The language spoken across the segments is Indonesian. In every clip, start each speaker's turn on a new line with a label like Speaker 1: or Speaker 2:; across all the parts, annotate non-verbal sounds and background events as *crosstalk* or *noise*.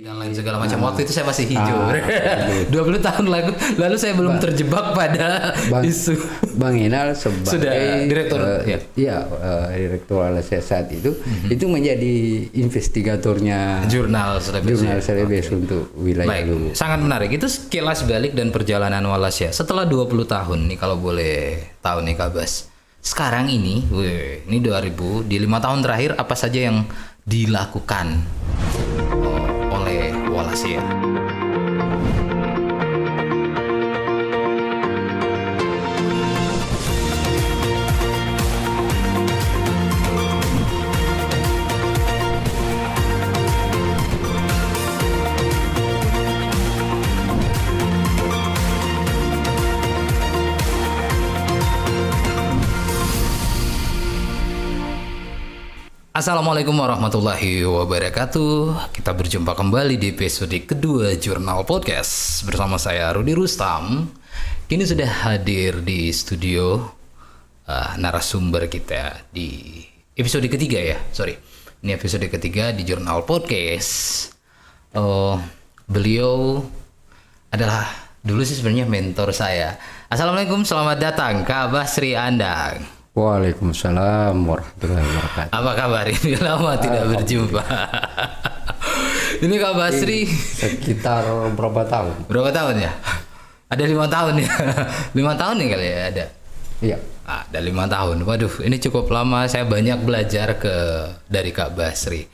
Speaker 1: dan lain segala macam. Waktu itu saya masih hijau.
Speaker 2: Ah, *laughs*
Speaker 1: 20 tahun lalu lalu saya belum terjebak pada
Speaker 2: Bang,
Speaker 1: isu.
Speaker 2: Bang Inal sebagai
Speaker 1: Sudah, direktur,
Speaker 2: eh,
Speaker 1: ya.
Speaker 2: iya, eh, direktur LSS saat itu itu menjadi investigatornya
Speaker 1: Jurnal Celebes.
Speaker 2: jurnal Celebes untuk wilayah
Speaker 1: Baik, sangat menarik. Itu sekilas balik dan perjalanan Wallace ya. Setelah 20 tahun nih kalau boleh tahu nih Kak Bas. Sekarang ini, wih, ini 2000 di lima tahun terakhir apa saja yang dilakukan oleh Assalamualaikum warahmatullahi wabarakatuh. Kita berjumpa kembali di episode kedua Jurnal Podcast bersama saya Rudi Rustam. Kini sudah hadir di studio uh, narasumber kita di episode ketiga ya, sorry. Ini episode ketiga di Jurnal Podcast. Oh, beliau adalah dulu sih sebenarnya mentor saya. Assalamualaikum, selamat datang Kak Basri Andang.
Speaker 2: Waalaikumsalam warahmatullahi wabarakatuh.
Speaker 1: Apa kabar? Ini *laughs* lama tidak berjumpa. Ini Kak Basri
Speaker 2: Sekitar berapa tahun?
Speaker 1: berapa tahun ya? Ada lima tahun ya? *laughs* lima tahun nih kali ya ada.
Speaker 2: Iya.
Speaker 1: Ah, ada lima tahun. Waduh, ini cukup lama. Saya banyak belajar ke dari Kak Basri,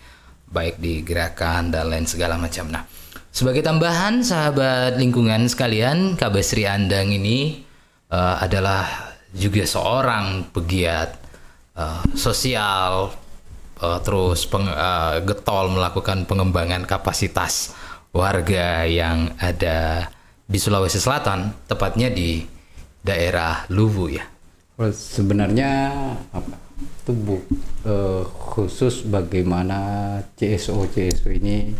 Speaker 1: baik di gerakan dan lain segala macam. Nah, sebagai tambahan, sahabat lingkungan sekalian, Kak Basri Andang ini eh, adalah juga seorang pegiat eh, sosial, eh, terus peng- eh, getol melakukan pengembangan kapasitas warga yang ada di Sulawesi Selatan, tepatnya di daerah Luwu ya.
Speaker 2: Sebenarnya apa? Itu bu, khusus bagaimana CSO CSO ini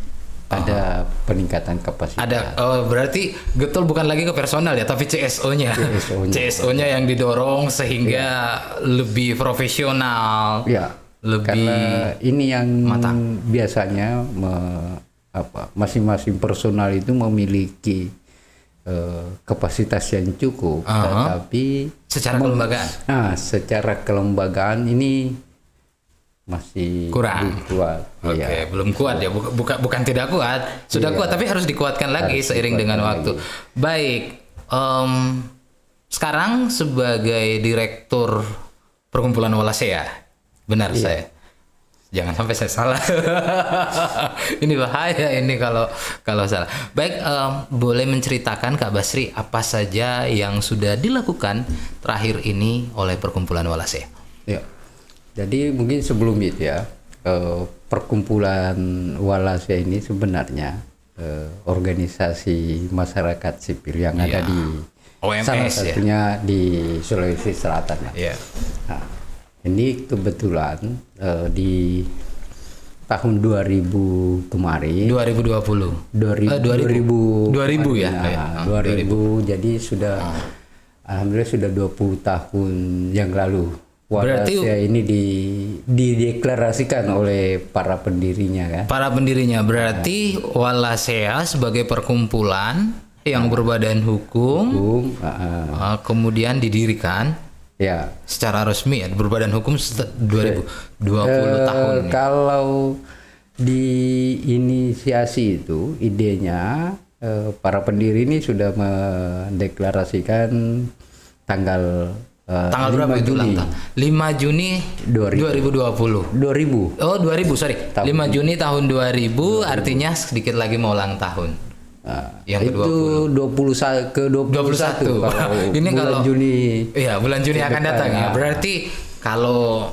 Speaker 2: ada peningkatan kapasitas.
Speaker 1: Ada oh, berarti getol bukan lagi ke personal ya, tapi CSO-nya.
Speaker 2: CSO-nya. *laughs*
Speaker 1: CSO-nya yang didorong sehingga lebih profesional.
Speaker 2: Ya,
Speaker 1: Lebih
Speaker 2: karena ini yang
Speaker 1: matang.
Speaker 2: biasanya me- apa masing-masing personal itu memiliki eh, kapasitas yang cukup,
Speaker 1: Aha.
Speaker 2: tetapi
Speaker 1: secara kelembagaan.
Speaker 2: nah secara kelembagaan ini masih
Speaker 1: Kurang.
Speaker 2: belum kuat.
Speaker 1: Oke,
Speaker 2: Iya.
Speaker 1: belum kuat ya. Bukan, bukan tidak kuat, sudah kuat tapi harus dikuatkan lagi
Speaker 2: Harus
Speaker 1: seiring dengan
Speaker 2: dikuatkan
Speaker 1: waktu. Baik, em, sekarang sebagai direktur perkumpulan Walasea, benar
Speaker 2: Iya.
Speaker 1: saya? Jangan sampai saya salah. *laughs* ini bahaya ini kalau kalau salah. Baik, em, boleh menceritakan Kak Basri apa saja yang sudah dilakukan terakhir ini oleh perkumpulan Walasea?
Speaker 2: Ya. Jadi mungkin sebelum itu ya, eh, perkumpulan Walasia ini sebenarnya eh, organisasi masyarakat sipil yang ada
Speaker 1: Iya.
Speaker 2: di
Speaker 1: OMS
Speaker 2: salah
Speaker 1: ya.
Speaker 2: satunya di Sulawesi Selatan. ya.
Speaker 1: Iya.
Speaker 2: Nah, ini kebetulan eh, di tahun 2000 kemarin
Speaker 1: 2020.
Speaker 2: 2000
Speaker 1: Eh, 2000. 2000 ya?
Speaker 2: Nah,
Speaker 1: Iya. Ah,
Speaker 2: 2000 jadi sudah alhamdulillah sudah 20 tahun yang lalu
Speaker 1: Berarti-
Speaker 2: Walasia ini di dideklarasikan oleh para pendirinya kan.
Speaker 1: Para pendirinya berarti Walasea sebagai perkumpulan yang berbadan hukum
Speaker 2: Hukum,
Speaker 1: uh, kemudian didirikan
Speaker 2: ya.
Speaker 1: secara resmi ya berbadan hukum set- 2020
Speaker 2: Eh,
Speaker 1: tahun.
Speaker 2: Kalau diinisiasi itu idenya eh, para pendiri ini sudah mendeklarasikan tanggal eh,
Speaker 1: Tanggal berapa
Speaker 2: 5
Speaker 1: itu
Speaker 2: Juni
Speaker 1: ulang tahun? 5 Juni
Speaker 2: 2000.
Speaker 1: 2020.
Speaker 2: 2000.
Speaker 1: Oh 2000 sorry 5 Juni tahun 2000 artinya sedikit lagi mau ulang tahun.
Speaker 2: Nah,
Speaker 1: Yang
Speaker 2: itu 20 ke 21,
Speaker 1: 21.
Speaker 2: kalau *laughs*
Speaker 1: Ini
Speaker 2: bulan
Speaker 1: kalau
Speaker 2: Juni
Speaker 1: Iya, bulan Juni akan datang ya.
Speaker 2: ya.
Speaker 1: Berarti kalau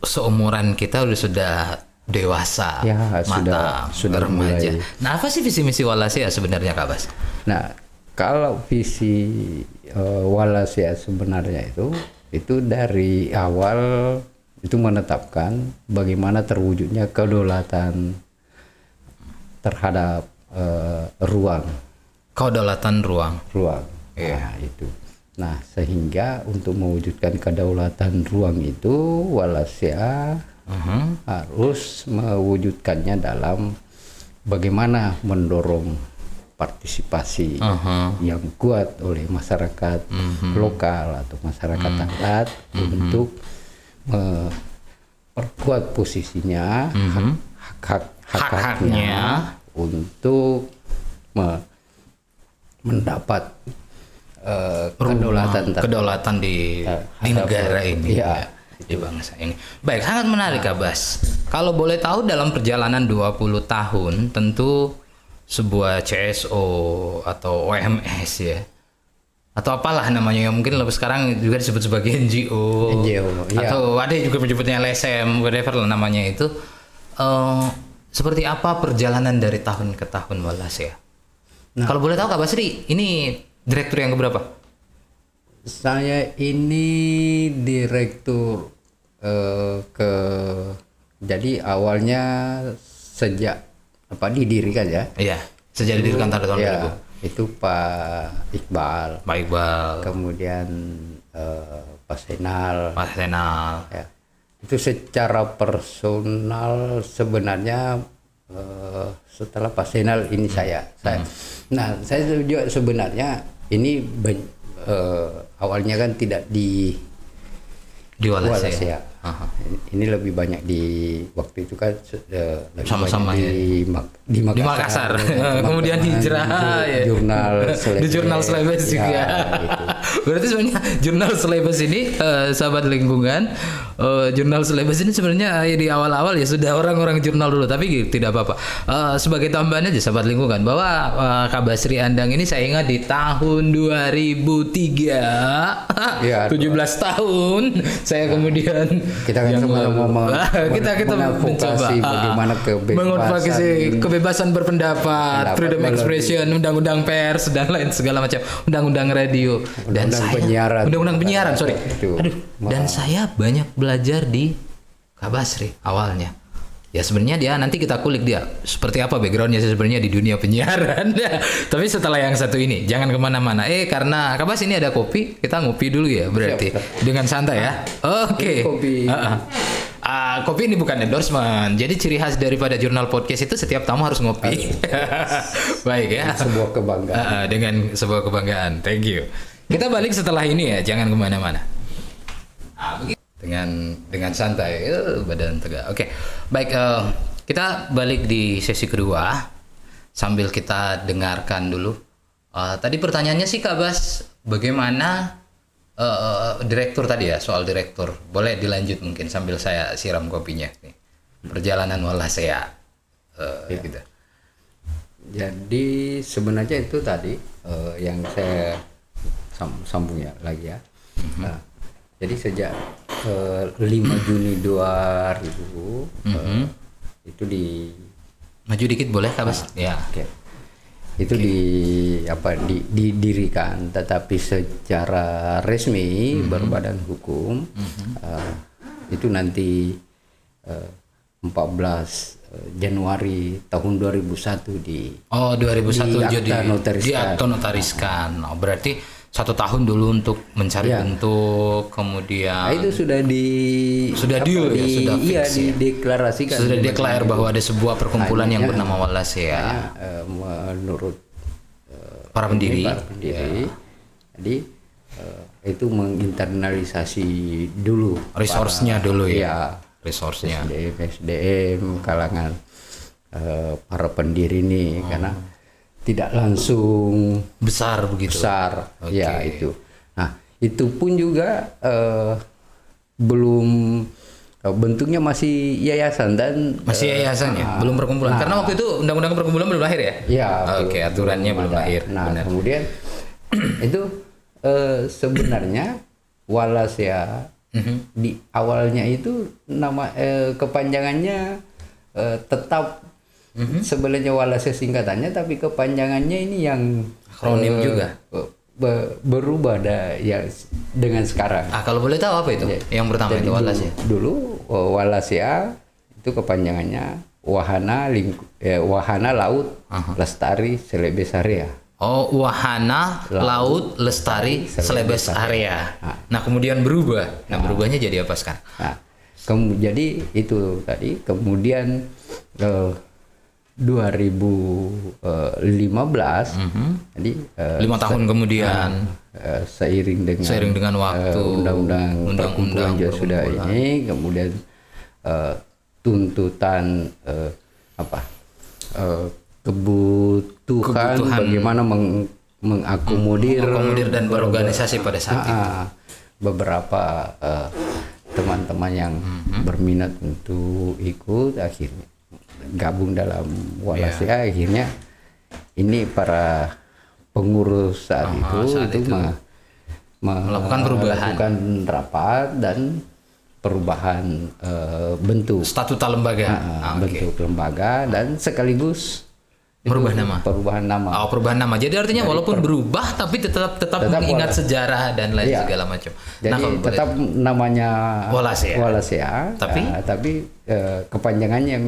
Speaker 1: seumuran kita udah sudah dewasa,
Speaker 2: Ya,
Speaker 1: matang,
Speaker 2: sudah- sudah
Speaker 1: remaja.
Speaker 2: mulai.
Speaker 1: Nah, apa sih visi misi Walasia sebenarnya Kak Bas?
Speaker 2: Nah, kalau visi Walasia sebenarnya itu itu dari awal itu menetapkan bagaimana terwujudnya kedaulatan terhadap eh, ruang
Speaker 1: Kedaulatan ruang.
Speaker 2: ruang.
Speaker 1: Iya.
Speaker 2: Nah, itu. Nah, sehingga untuk mewujudkan kedaulatan ruang itu Walasia
Speaker 1: Mhm.
Speaker 2: harus mewujudkannya dalam bagaimana mendorong partisipasi
Speaker 1: Aha.
Speaker 2: yang kuat oleh masyarakat lokal atau masyarakat adat untuk memperkuat posisinya hak hak
Speaker 1: Hak-haknya.
Speaker 2: untuk me- mendapat eh, kedaulatan ter-
Speaker 1: kedaulatan di
Speaker 2: Eh,
Speaker 1: di negara ini
Speaker 2: iya.
Speaker 1: ya, di bangsa ini. Baik, sangat menarik Abas. Kalau boleh tahu dalam perjalanan 20 tahun tentu sebuah CSO atau OMS ya. Atau apalah namanya yang mungkin lebih sekarang juga disebut sebagai NGO,
Speaker 2: NGO, iya.
Speaker 1: atau ada juga menyebutnya LSM whatever lah namanya itu. Eh, seperti apa perjalanan dari tahun ke tahun Walas ya? Kalau boleh tahu Kak Basri ini direktur yang keberapa?
Speaker 2: Saya ini direktur eh, ke jadi awalnya sejak apa didirikan ya.
Speaker 1: Iya, sejak didirikan pada tahun
Speaker 2: Ya, itu Pak Iqbal,
Speaker 1: 2000. Pak Iqbal,
Speaker 2: kemudian eh, Pak Senal
Speaker 1: Pak Senal.
Speaker 2: ya. Itu secara personal sebenarnya eh, setelah Pak Senal ini saya. saya Nah, saya juga sebenarnya ini eh, awalnya kan tidak di
Speaker 1: di Walas
Speaker 2: Walas
Speaker 1: ya.
Speaker 2: ya. Ini lebih banyak di waktu itu kan eh,
Speaker 1: Sama-sama
Speaker 2: banyak di, di Makassar. *laughs*
Speaker 1: Di Makassar. Kemudian hijrah
Speaker 2: ju-
Speaker 1: ya.
Speaker 2: Jurnal *laughs*
Speaker 1: Di jurnal Selebes juga.
Speaker 2: Ya, gitu. *laughs*
Speaker 1: Berarti sebenarnya jurnal Selebes ini eh, sahabat lingkungan, eh, jurnal Selebes ini sebenarnya eh, di awal-awal ya sudah orang-orang jurnal dulu, tapi tidak apa-apa. Eh, sebagai tambahan aja sahabat lingkungan bahwa eh, Kak Basri Andang ini saya ingat di tahun 2003
Speaker 2: Iya,
Speaker 1: 17 tahun saya kemudian
Speaker 2: Kita kan
Speaker 1: yang
Speaker 2: sama-sama
Speaker 1: lalu.
Speaker 2: meng-
Speaker 1: kita kita mencoba
Speaker 2: bagaimana kebebasan-
Speaker 1: mengadvokasi kebebasan berpendapat,
Speaker 2: Pendapat
Speaker 1: freedom expression, undang-undang pers dan lain segala macam, undang-undang radio dan
Speaker 2: Undang-undang
Speaker 1: saya
Speaker 2: penyiaran.
Speaker 1: undang-undang penyiaran, sorry.
Speaker 2: Itu.
Speaker 1: Aduh, dan saya banyak belajar di Kabasri awalnya. Ya sebenarnya dia nanti kita kulik dia seperti apa backgroundnya sebenarnya di dunia penyiaran. *laughs* Tapi setelah yang satu ini jangan ke mana-mana. Eh karena Kabas ini ada kopi, kita ngopi dulu ya berarti dengan santai ya. Oke.
Speaker 2: Kopi.
Speaker 1: Ah, ah. Ah, kopi ini bukan endorsement. Jadi ciri khas daripada jurnal podcast itu setiap tamu harus ngopi. *laughs* Baik ya.
Speaker 2: sebuah kebanggaan.
Speaker 1: Ah, ah, dengan sebuah kebanggaan. Thank you. Kita balik setelah ini ya, jangan ke mana-mana. Ah, begitu. Dengan dengan santai, eh, badan tegak. Oke, baik. eh, kita balik di sesi kedua sambil kita dengarkan dulu. Eh, tadi pertanyaannya sih Kak Bas, bagaimana eh, direktur tadi ya soal direktur? Boleh dilanjut mungkin sambil saya siram kopinya. Nih. Perjalanan Walasea. Eh, gitu.
Speaker 2: Jadi sebenarnya itu tadi eh, yang saya sam- sambung ya lagi ya. Nah, jadi sejak eh, 5 Juni 2000 eh, itu di
Speaker 1: Maju dikit boleh Kak Bas? Ya.
Speaker 2: Oke. Itu di apa di, didirikan tetapi secara resmi berbadan hukum eh, itu nanti eh, 14 eh, Januari tahun 2001 di
Speaker 1: Oh 2001
Speaker 2: Di akta
Speaker 1: jadi
Speaker 2: notariskan.
Speaker 1: di akta notariskan. Oh, berarti satu tahun dulu untuk mencari
Speaker 2: Ya.
Speaker 1: bentuk,
Speaker 2: Nah,
Speaker 1: kemudian
Speaker 2: itu sudah di
Speaker 1: Sudah deal ya,
Speaker 2: di-
Speaker 1: sudah
Speaker 2: iya
Speaker 1: fix ya.
Speaker 2: dideklarasikan
Speaker 1: sudah deklar bahwa ada sebuah perkumpulan yang
Speaker 2: Hanya-
Speaker 1: bernama Walas ya,
Speaker 2: Hanya, eh, menurut
Speaker 1: para pendiri.
Speaker 2: para pendiri jadi eh, itu menginternalisasi dulu
Speaker 1: Resource-nya dulu ya.
Speaker 2: Iya.
Speaker 1: Resource-nya.
Speaker 2: SDM, SDM kalangan eh, para pendiri ini
Speaker 1: Oh.
Speaker 2: karena tidak langsung
Speaker 1: Besar begitu.
Speaker 2: besar
Speaker 1: Oke.
Speaker 2: ya itu nah itu pun juga eh, belum eh, bentuknya masih yayasan dan
Speaker 1: Masih yayasan ya, belum perkumpulan. Karena waktu itu undang-undang perkumpulan belum lahir ya?
Speaker 2: Ya.
Speaker 1: Oke,
Speaker 2: belum-
Speaker 1: aturannya belum
Speaker 2: ada.
Speaker 1: lahir.
Speaker 2: Nah,
Speaker 1: Benar.
Speaker 2: kemudian *clears throat* itu eh, sebenarnya Walas ya
Speaker 1: Mhm.
Speaker 2: di awalnya itu nama eh, kepanjangannya eh, tetap
Speaker 1: Mhm.
Speaker 2: sebenarnya Walas ya singkatannya tapi kepanjangannya ini yang
Speaker 1: Akronim
Speaker 2: eh,
Speaker 1: juga?
Speaker 2: be- berubah da, ya dengan sekarang.
Speaker 1: Ah, kalau boleh tahu apa itu? yang pertama
Speaker 2: Jadi
Speaker 1: itu Walas ya.
Speaker 2: Dulu eh, Walasia itu kepanjangannya Wahana Lingku, eh, Wahana Laut Lestari Selebes Area.
Speaker 1: Oh, wahana laut lestari selebes area. Nah, kemudian berubah. Nah, berubahnya jadi apa sekarang?
Speaker 2: Nah, jadi itu tadi kemudian eh, 2015 jadi eh,
Speaker 1: Lima tahun kemudian.
Speaker 2: eh, seiring dengan
Speaker 1: seiring dengan waktu
Speaker 2: undang-undang
Speaker 1: undang-undang
Speaker 2: perkumpulan sudah ini kemudian eh, tuntutan eh, apa eh, kebutuhan, bagaimana meng- mengakomodir
Speaker 1: mengakomodir dan berorganisasi pada saat itu.
Speaker 2: Ah, beberapa teman-teman yang
Speaker 1: Mhm.
Speaker 2: berminat untuk ikut akhirnya gabung dalam
Speaker 1: Iya.
Speaker 2: Walasia akhirnya ini para pengurus saat itu
Speaker 1: saat
Speaker 2: itu, me- me-
Speaker 1: Melakukan perubahan.
Speaker 2: melakukan rapat dan perubahan eh, bentuk
Speaker 1: Statuta lembaga.
Speaker 2: ah,
Speaker 1: Ah, oke.
Speaker 2: bentuk lembaga dan sekaligus
Speaker 1: Merubah
Speaker 2: itu
Speaker 1: nama.
Speaker 2: perubahan nama
Speaker 1: Oh, perubahan nama. Jadi artinya walaupun berubah tapi tetap tetap,
Speaker 2: Tetap
Speaker 1: mengingat
Speaker 2: Walas.
Speaker 1: sejarah dan lain
Speaker 2: Iya.
Speaker 1: segala macam.
Speaker 2: Jadi
Speaker 1: nah, kalau boleh-
Speaker 2: tetap namanya
Speaker 1: Walasia.
Speaker 2: Walasia,
Speaker 1: Tapi?
Speaker 2: eh, tapi eh, kepanjangannya yang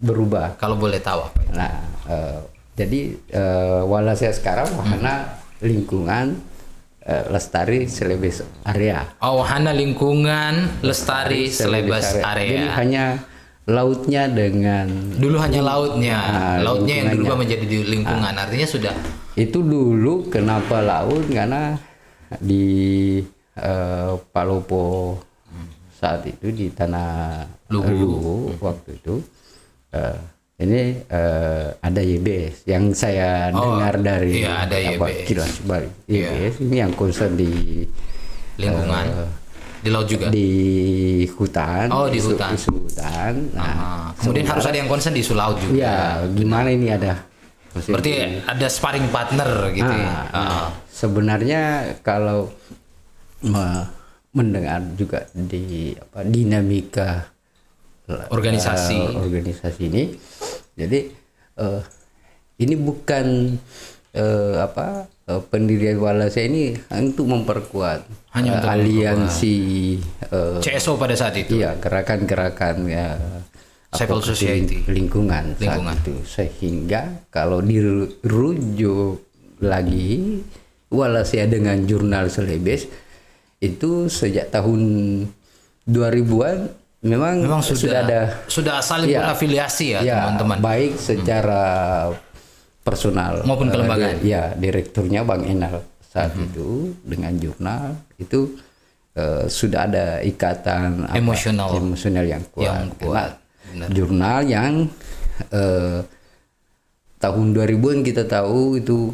Speaker 2: berubah.
Speaker 1: kalau boleh tahu apa itu?
Speaker 2: Nah, eh, jadi eh, Walasia sekarang wahana lingkungan eh, lestari selebes area.
Speaker 1: Oh, wahana lingkungan lestari selebas
Speaker 2: Jadi
Speaker 1: area.
Speaker 2: hanya lautnya dengan
Speaker 1: Dulu hanya lautnya,
Speaker 2: Ah,
Speaker 1: lautnya yang berubah menjadi di lingkungan. Artinya sudah
Speaker 2: itu dulu kenapa laut karena di eh, Palopo saat itu di tanah
Speaker 1: Luwu.
Speaker 2: Luwu waktu itu eh, ini eh, ada YBS yang saya dengar dari
Speaker 1: iya, ada
Speaker 2: apa,
Speaker 1: YBS.
Speaker 2: kilas balik YBS ini yang concern di
Speaker 1: lingkungan di laut juga.
Speaker 2: di hutan
Speaker 1: Oh, di
Speaker 2: isu-
Speaker 1: hutan.
Speaker 2: isu hutan nah
Speaker 1: Ah, kemudian harus ada yang konsen di isu laut juga.
Speaker 2: ya gimana ini ada Maksudnya
Speaker 1: Berarti ada sparring partner gitu ya.
Speaker 2: Ah,
Speaker 1: Ah.
Speaker 2: nah, sebenarnya kalau me- mendengar juga di apa dinamika
Speaker 1: Organisasi.
Speaker 2: eh, organisasi ini, jadi eh, ini bukan eh, apa eh, pendirian Walasa ini untuk memperkuat
Speaker 1: Hanya untuk
Speaker 2: aliansi eh,
Speaker 1: CSO pada saat itu.
Speaker 2: Iya, gerakan-gerakan ya,
Speaker 1: Civil society.
Speaker 2: lingkungan,
Speaker 1: Lingkungan.
Speaker 2: saat itu sehingga kalau dirujuk lagi Walasia dengan jurnal Selebes itu sejak tahun 2000-an memang,
Speaker 1: Memang sudah
Speaker 2: ada
Speaker 1: sudah saling
Speaker 2: Iya.
Speaker 1: berafiliasi ya,
Speaker 2: ya,
Speaker 1: teman-teman.
Speaker 2: baik secara personal
Speaker 1: Maupun kelembagaan.
Speaker 2: di- ya direkturnya Bang Enal saat
Speaker 1: Mhm.
Speaker 2: itu dengan jurnal itu eh, sudah ada ikatan apa,
Speaker 1: Emosional.
Speaker 2: emosional yang kuat,
Speaker 1: Yang kuat,
Speaker 2: Karena jurnal yang eh, tahun 2000-an kita tahu itu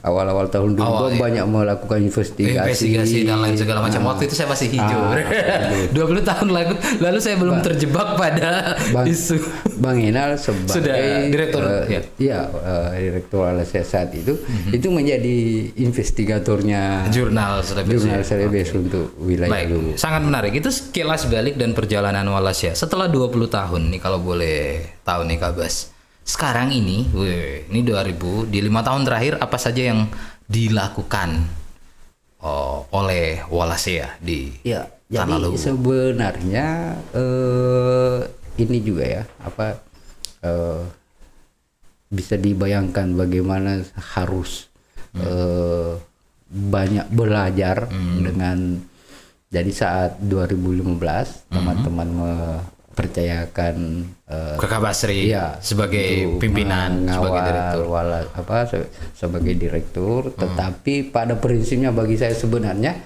Speaker 2: awal-awal tahun 2000
Speaker 1: Awal, iya.
Speaker 2: banyak melakukan investigasi
Speaker 1: investigasi dan lain segala macam.
Speaker 2: Ah.
Speaker 1: Waktu itu saya masih hijau. *laughs*
Speaker 2: Ah,
Speaker 1: 20 tahun lalu lalu saya belum terjebak pada
Speaker 2: Bang-
Speaker 1: isu.
Speaker 2: Bang Enal sebagai
Speaker 1: Sudah direktur,
Speaker 2: eh,
Speaker 1: ya.
Speaker 2: iya, eh, direktur Alasia saat itu itu menjadi investigatornya
Speaker 1: Jurnal Selebes.
Speaker 2: jurnal Selebes untuk wilayah
Speaker 1: Baik,
Speaker 2: Luwu.
Speaker 1: sangat menarik. Itu sekilas balik dan perjalanan Walasya. Setelah 20 tahun nih kalau boleh tahu nih Kak Bas. Sekarang ini, wih, ini 2000 di lima tahun terakhir apa saja yang dilakukan oh, oleh Walasya di
Speaker 2: Ya,
Speaker 1: Tanah
Speaker 2: jadi sebenarnya eh, ini juga ya apa eh, bisa dibayangkan bagaimana harus
Speaker 1: Hmm.
Speaker 2: eh, banyak belajar
Speaker 1: Hmm.
Speaker 2: dengan jadi saat 2015
Speaker 1: Hmm.
Speaker 2: teman-teman mempercayakan eh,
Speaker 1: ke Kak Basri
Speaker 2: Iya,
Speaker 1: sebagai pimpinan, sebagai direktur.
Speaker 2: wala- apa se- sebagai direktur,
Speaker 1: Hmm.
Speaker 2: tetapi pada prinsipnya bagi saya sebenarnya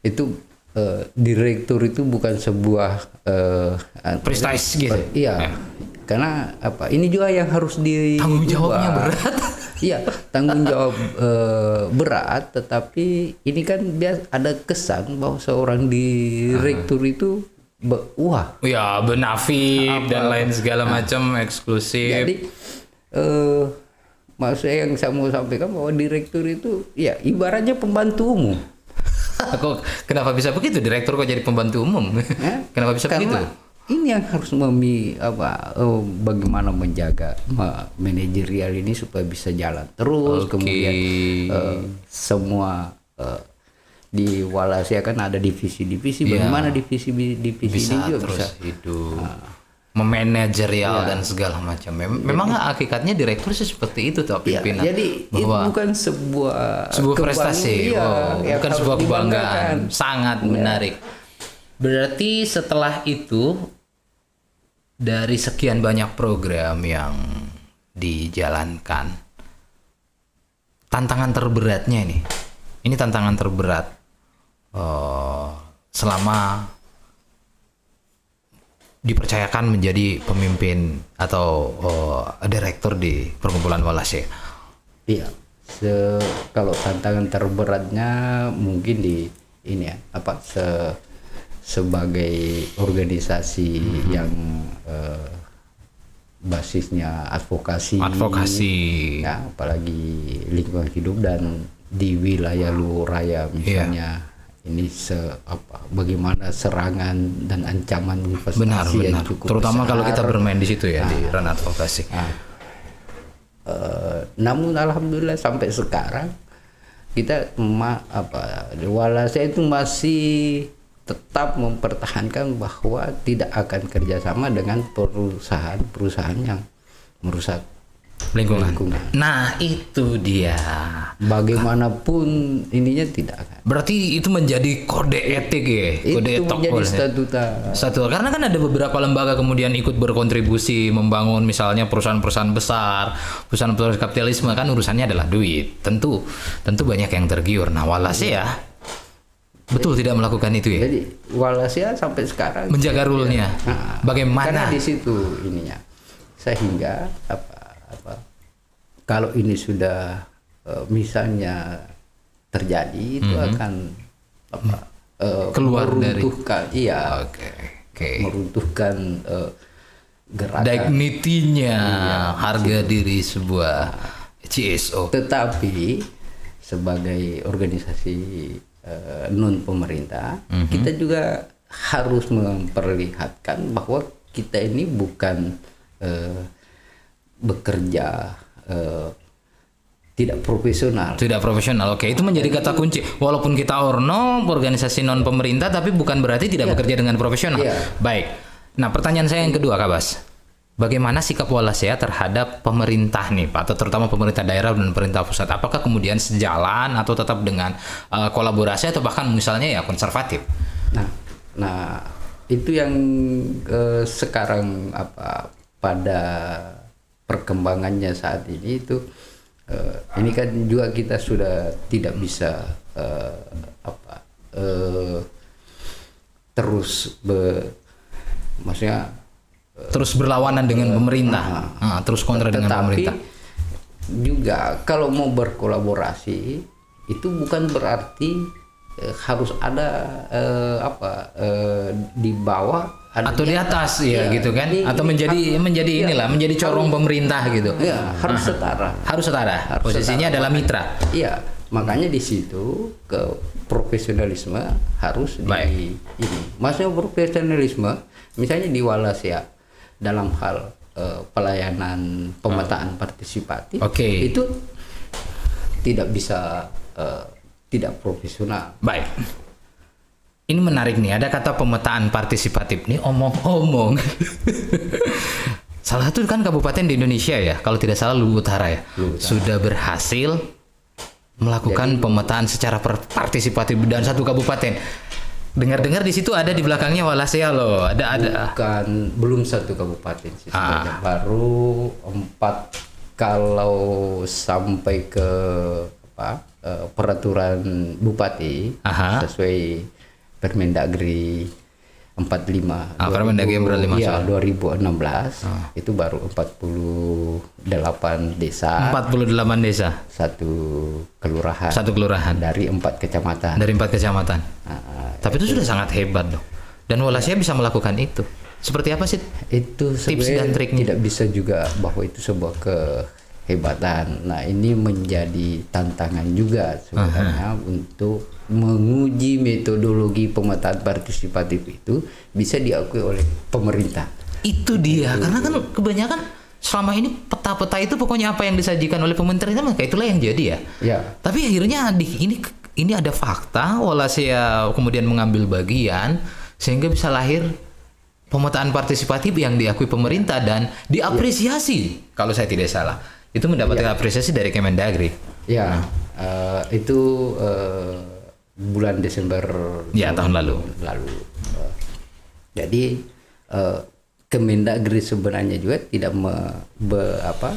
Speaker 2: itu eh, direktur itu bukan sebuah eh,
Speaker 1: Prestis gitu.
Speaker 2: per- iya. Karena apa? Ini juga yang harus di
Speaker 1: Tanggung jawabnya berat. *laughs*
Speaker 2: Iya, tanggung jawab eh, berat, tetapi ini kan bias ada kesan bahwa seorang direktur itu be- wah
Speaker 1: Ya, benafit dan lain segala macam eksklusif.
Speaker 2: Jadi eh maksud saya yang saya mau sampaikan bahwa direktur itu ya ibaratnya pembantu umum. *laughs*
Speaker 1: kok kenapa bisa begitu? Direktur kok jadi pembantu umum?
Speaker 2: ya. *laughs*
Speaker 1: kenapa bisa begitu?
Speaker 2: Karena ini yang harus memi apa eh, bagaimana menjaga ma- manajerial ini supaya bisa jalan terus
Speaker 1: Oke.
Speaker 2: kemudian eh, semua eh, di Walasia kan ada divisi-divisi bagaimana divisi-divisi
Speaker 1: Iya. bisa
Speaker 2: ini juga
Speaker 1: terus
Speaker 2: bisa.
Speaker 1: hidup. Memanajerial dan segala macam. Mem- Memang hakikatnya direktur sih seperti itu tuh
Speaker 2: Ya,
Speaker 1: pimpinan.
Speaker 2: jadi itu
Speaker 1: bahwa
Speaker 2: bukan sebuah
Speaker 1: sebuah prestasi,
Speaker 2: iya,
Speaker 1: wow,
Speaker 2: yang
Speaker 1: bukan sebuah kebanggaan, sangat menarik. Berarti setelah itu dari sekian banyak program yang dijalankan, tantangan terberatnya ini, ini tantangan terberat eh, selama dipercayakan menjadi pemimpin atau eh, direktur di perkumpulan Walase.
Speaker 2: Iya. Se kalau tantangan terberatnya mungkin di ini ya apa se sebagai organisasi yang eh, basisnya advokasi,
Speaker 1: Advokasi.
Speaker 2: ya apalagi lingkungan hidup dan di wilayah Luraya misalnya ini se apa bagaimana serangan dan ancaman investasi
Speaker 1: Benar,
Speaker 2: yang
Speaker 1: benar.
Speaker 2: cukup
Speaker 1: Terutama kalau kita
Speaker 2: besar.
Speaker 1: bermain di situ ya di ranah advokasi.
Speaker 2: Eh, namun alhamdulillah sampai sekarang kita ma, apa walasa itu masih tetap mempertahankan bahwa tidak akan kerjasama dengan perusahaan-perusahaan yang merusak
Speaker 1: Lingkungan.
Speaker 2: lingkungan.
Speaker 1: Nah, itu dia.
Speaker 2: Bagaimanapun ininya tidak akan.
Speaker 1: Berarti itu menjadi kode etik ya, kode
Speaker 2: itu
Speaker 1: etok
Speaker 2: menjadi
Speaker 1: boleh.
Speaker 2: statuta.
Speaker 1: Satu, karena kan ada beberapa lembaga kemudian ikut berkontribusi membangun misalnya perusahaan-perusahaan besar, perusahaan-perusahaan kapitalisme kan urusannya adalah duit. Tentu, tentu banyak yang tergiur. Nah, walase ya, betul tidak melakukan itu ya,
Speaker 2: Jadi Walasia sampai sekarang
Speaker 1: menjaga rule-nya.
Speaker 2: Nah, karena
Speaker 1: Bagaimana?
Speaker 2: di situ ininya sehingga apa apa kalau ini sudah eh, misalnya terjadi itu akan apa
Speaker 1: Mhm. Keluar dari-
Speaker 2: meruntuhkan iya
Speaker 1: Oke, oke.
Speaker 2: meruntuhkan eh, gerakan
Speaker 1: Dignity-nya,
Speaker 2: Iya,
Speaker 1: harga diri sebuah CSO.
Speaker 2: tetapi sebagai organisasi non pemerintah kita juga harus memperlihatkan bahwa kita ini bukan eh, bekerja eh, tidak profesional
Speaker 1: Tidak profesional. Oke, itu menjadi kata kunci. Walaupun kita orno, organisasi non pemerintah, tapi bukan berarti tidak bekerja dengan profesional.
Speaker 2: Iya.
Speaker 1: Baik. Nah, pertanyaan saya yang kedua, Kak Bas. Bagaimana sikap Walasea terhadap pemerintah nih, Pak, atau terutama pemerintah daerah dan pemerintah pusat? Apakah kemudian sejalan atau tetap dengan eh, kolaborasi atau bahkan misalnya ya konservatif?
Speaker 2: Nah, nah itu yang eh, sekarang apa pada perkembangannya saat ini itu eh, ini kan juga kita sudah tidak bisa eh, apa eh, terus be, maksudnya
Speaker 1: Terus berlawanan dengan pemerintah, Ah, terus kontra dengan
Speaker 2: tetapi
Speaker 1: pemerintah.
Speaker 2: juga kalau mau berkolaborasi itu bukan berarti eh, harus ada eh, apa eh, di bawah
Speaker 1: Atau di atas ya,
Speaker 2: Iya,
Speaker 1: gitu kan?
Speaker 2: di-
Speaker 1: atau
Speaker 2: di-
Speaker 1: menjadi menjadi
Speaker 2: iya.
Speaker 1: inilah, menjadi corong pemerintah gitu.
Speaker 2: ya harus setara
Speaker 1: Harus setara.
Speaker 2: Harus
Speaker 1: Posisinya
Speaker 2: setara.
Speaker 1: adalah mitra.
Speaker 2: Iya, makanya di situ ke profesionalisme harus di
Speaker 1: Baik.
Speaker 2: ini. Maksudnya profesionalisme, misalnya di Walasia dalam hal eh, pelayanan pemetaan partisipatif,
Speaker 1: Oke.
Speaker 2: itu tidak bisa eh, tidak profesional.
Speaker 1: Baik. Ini menarik nih, ada kata pemetaan partisipatif. Nih omong-omong. *laughs* salah satu kan kabupaten di Indonesia ya, kalau tidak salah Luwu Utara ya, sudah berhasil melakukan pemetaan secara partisipatif dan satu kabupaten. Dengar-dengar di situ ada di belakangnya Walasea loh, ada ada.
Speaker 2: Bukan belum satu kabupaten sih
Speaker 1: Ah.
Speaker 2: baru empat kalau sampai ke apa eh, peraturan bupati
Speaker 1: Aha.
Speaker 2: sesuai Permendagri 45
Speaker 1: Ah, Permendagri 45
Speaker 2: Iya,
Speaker 1: soal.
Speaker 2: 2016 itu baru 48 desa
Speaker 1: 48 desa,
Speaker 2: satu kelurahan
Speaker 1: satu kelurahan
Speaker 2: dari empat kecamatan
Speaker 1: dari empat kecamatan.
Speaker 2: Ah,
Speaker 1: Tapi itu sudah sangat hebat dong. Dan Walasea bisa melakukan itu. Seperti apa sih?
Speaker 2: itu
Speaker 1: Tips dan triknya.
Speaker 2: tidak bisa juga bahwa itu sebuah kehebatan. Nah ini menjadi tantangan juga sebenarnya untuk menguji metodologi pemetaan partisipatif itu bisa diakui oleh pemerintah.
Speaker 1: Itu dia, karena kan kebanyakan selama ini peta-peta itu pokoknya apa yang disajikan oleh pemerintah maka itulah yang jadi ya.
Speaker 2: Ya,
Speaker 1: Tapi akhirnya di ini ini ada fakta, Walasea kemudian mengambil bagian sehingga bisa lahir pemetaan partisipatif yang diakui pemerintah dan diapresiasi kalau saya tidak salah. Itu mendapatkan apresiasi dari Kemendagri.
Speaker 2: ya eh, itu eh, bulan Desember
Speaker 1: Ya, tahun lalu.
Speaker 2: Lalu, Eh, jadi eh, Kemendagri sebenarnya juga tidak me, be- apa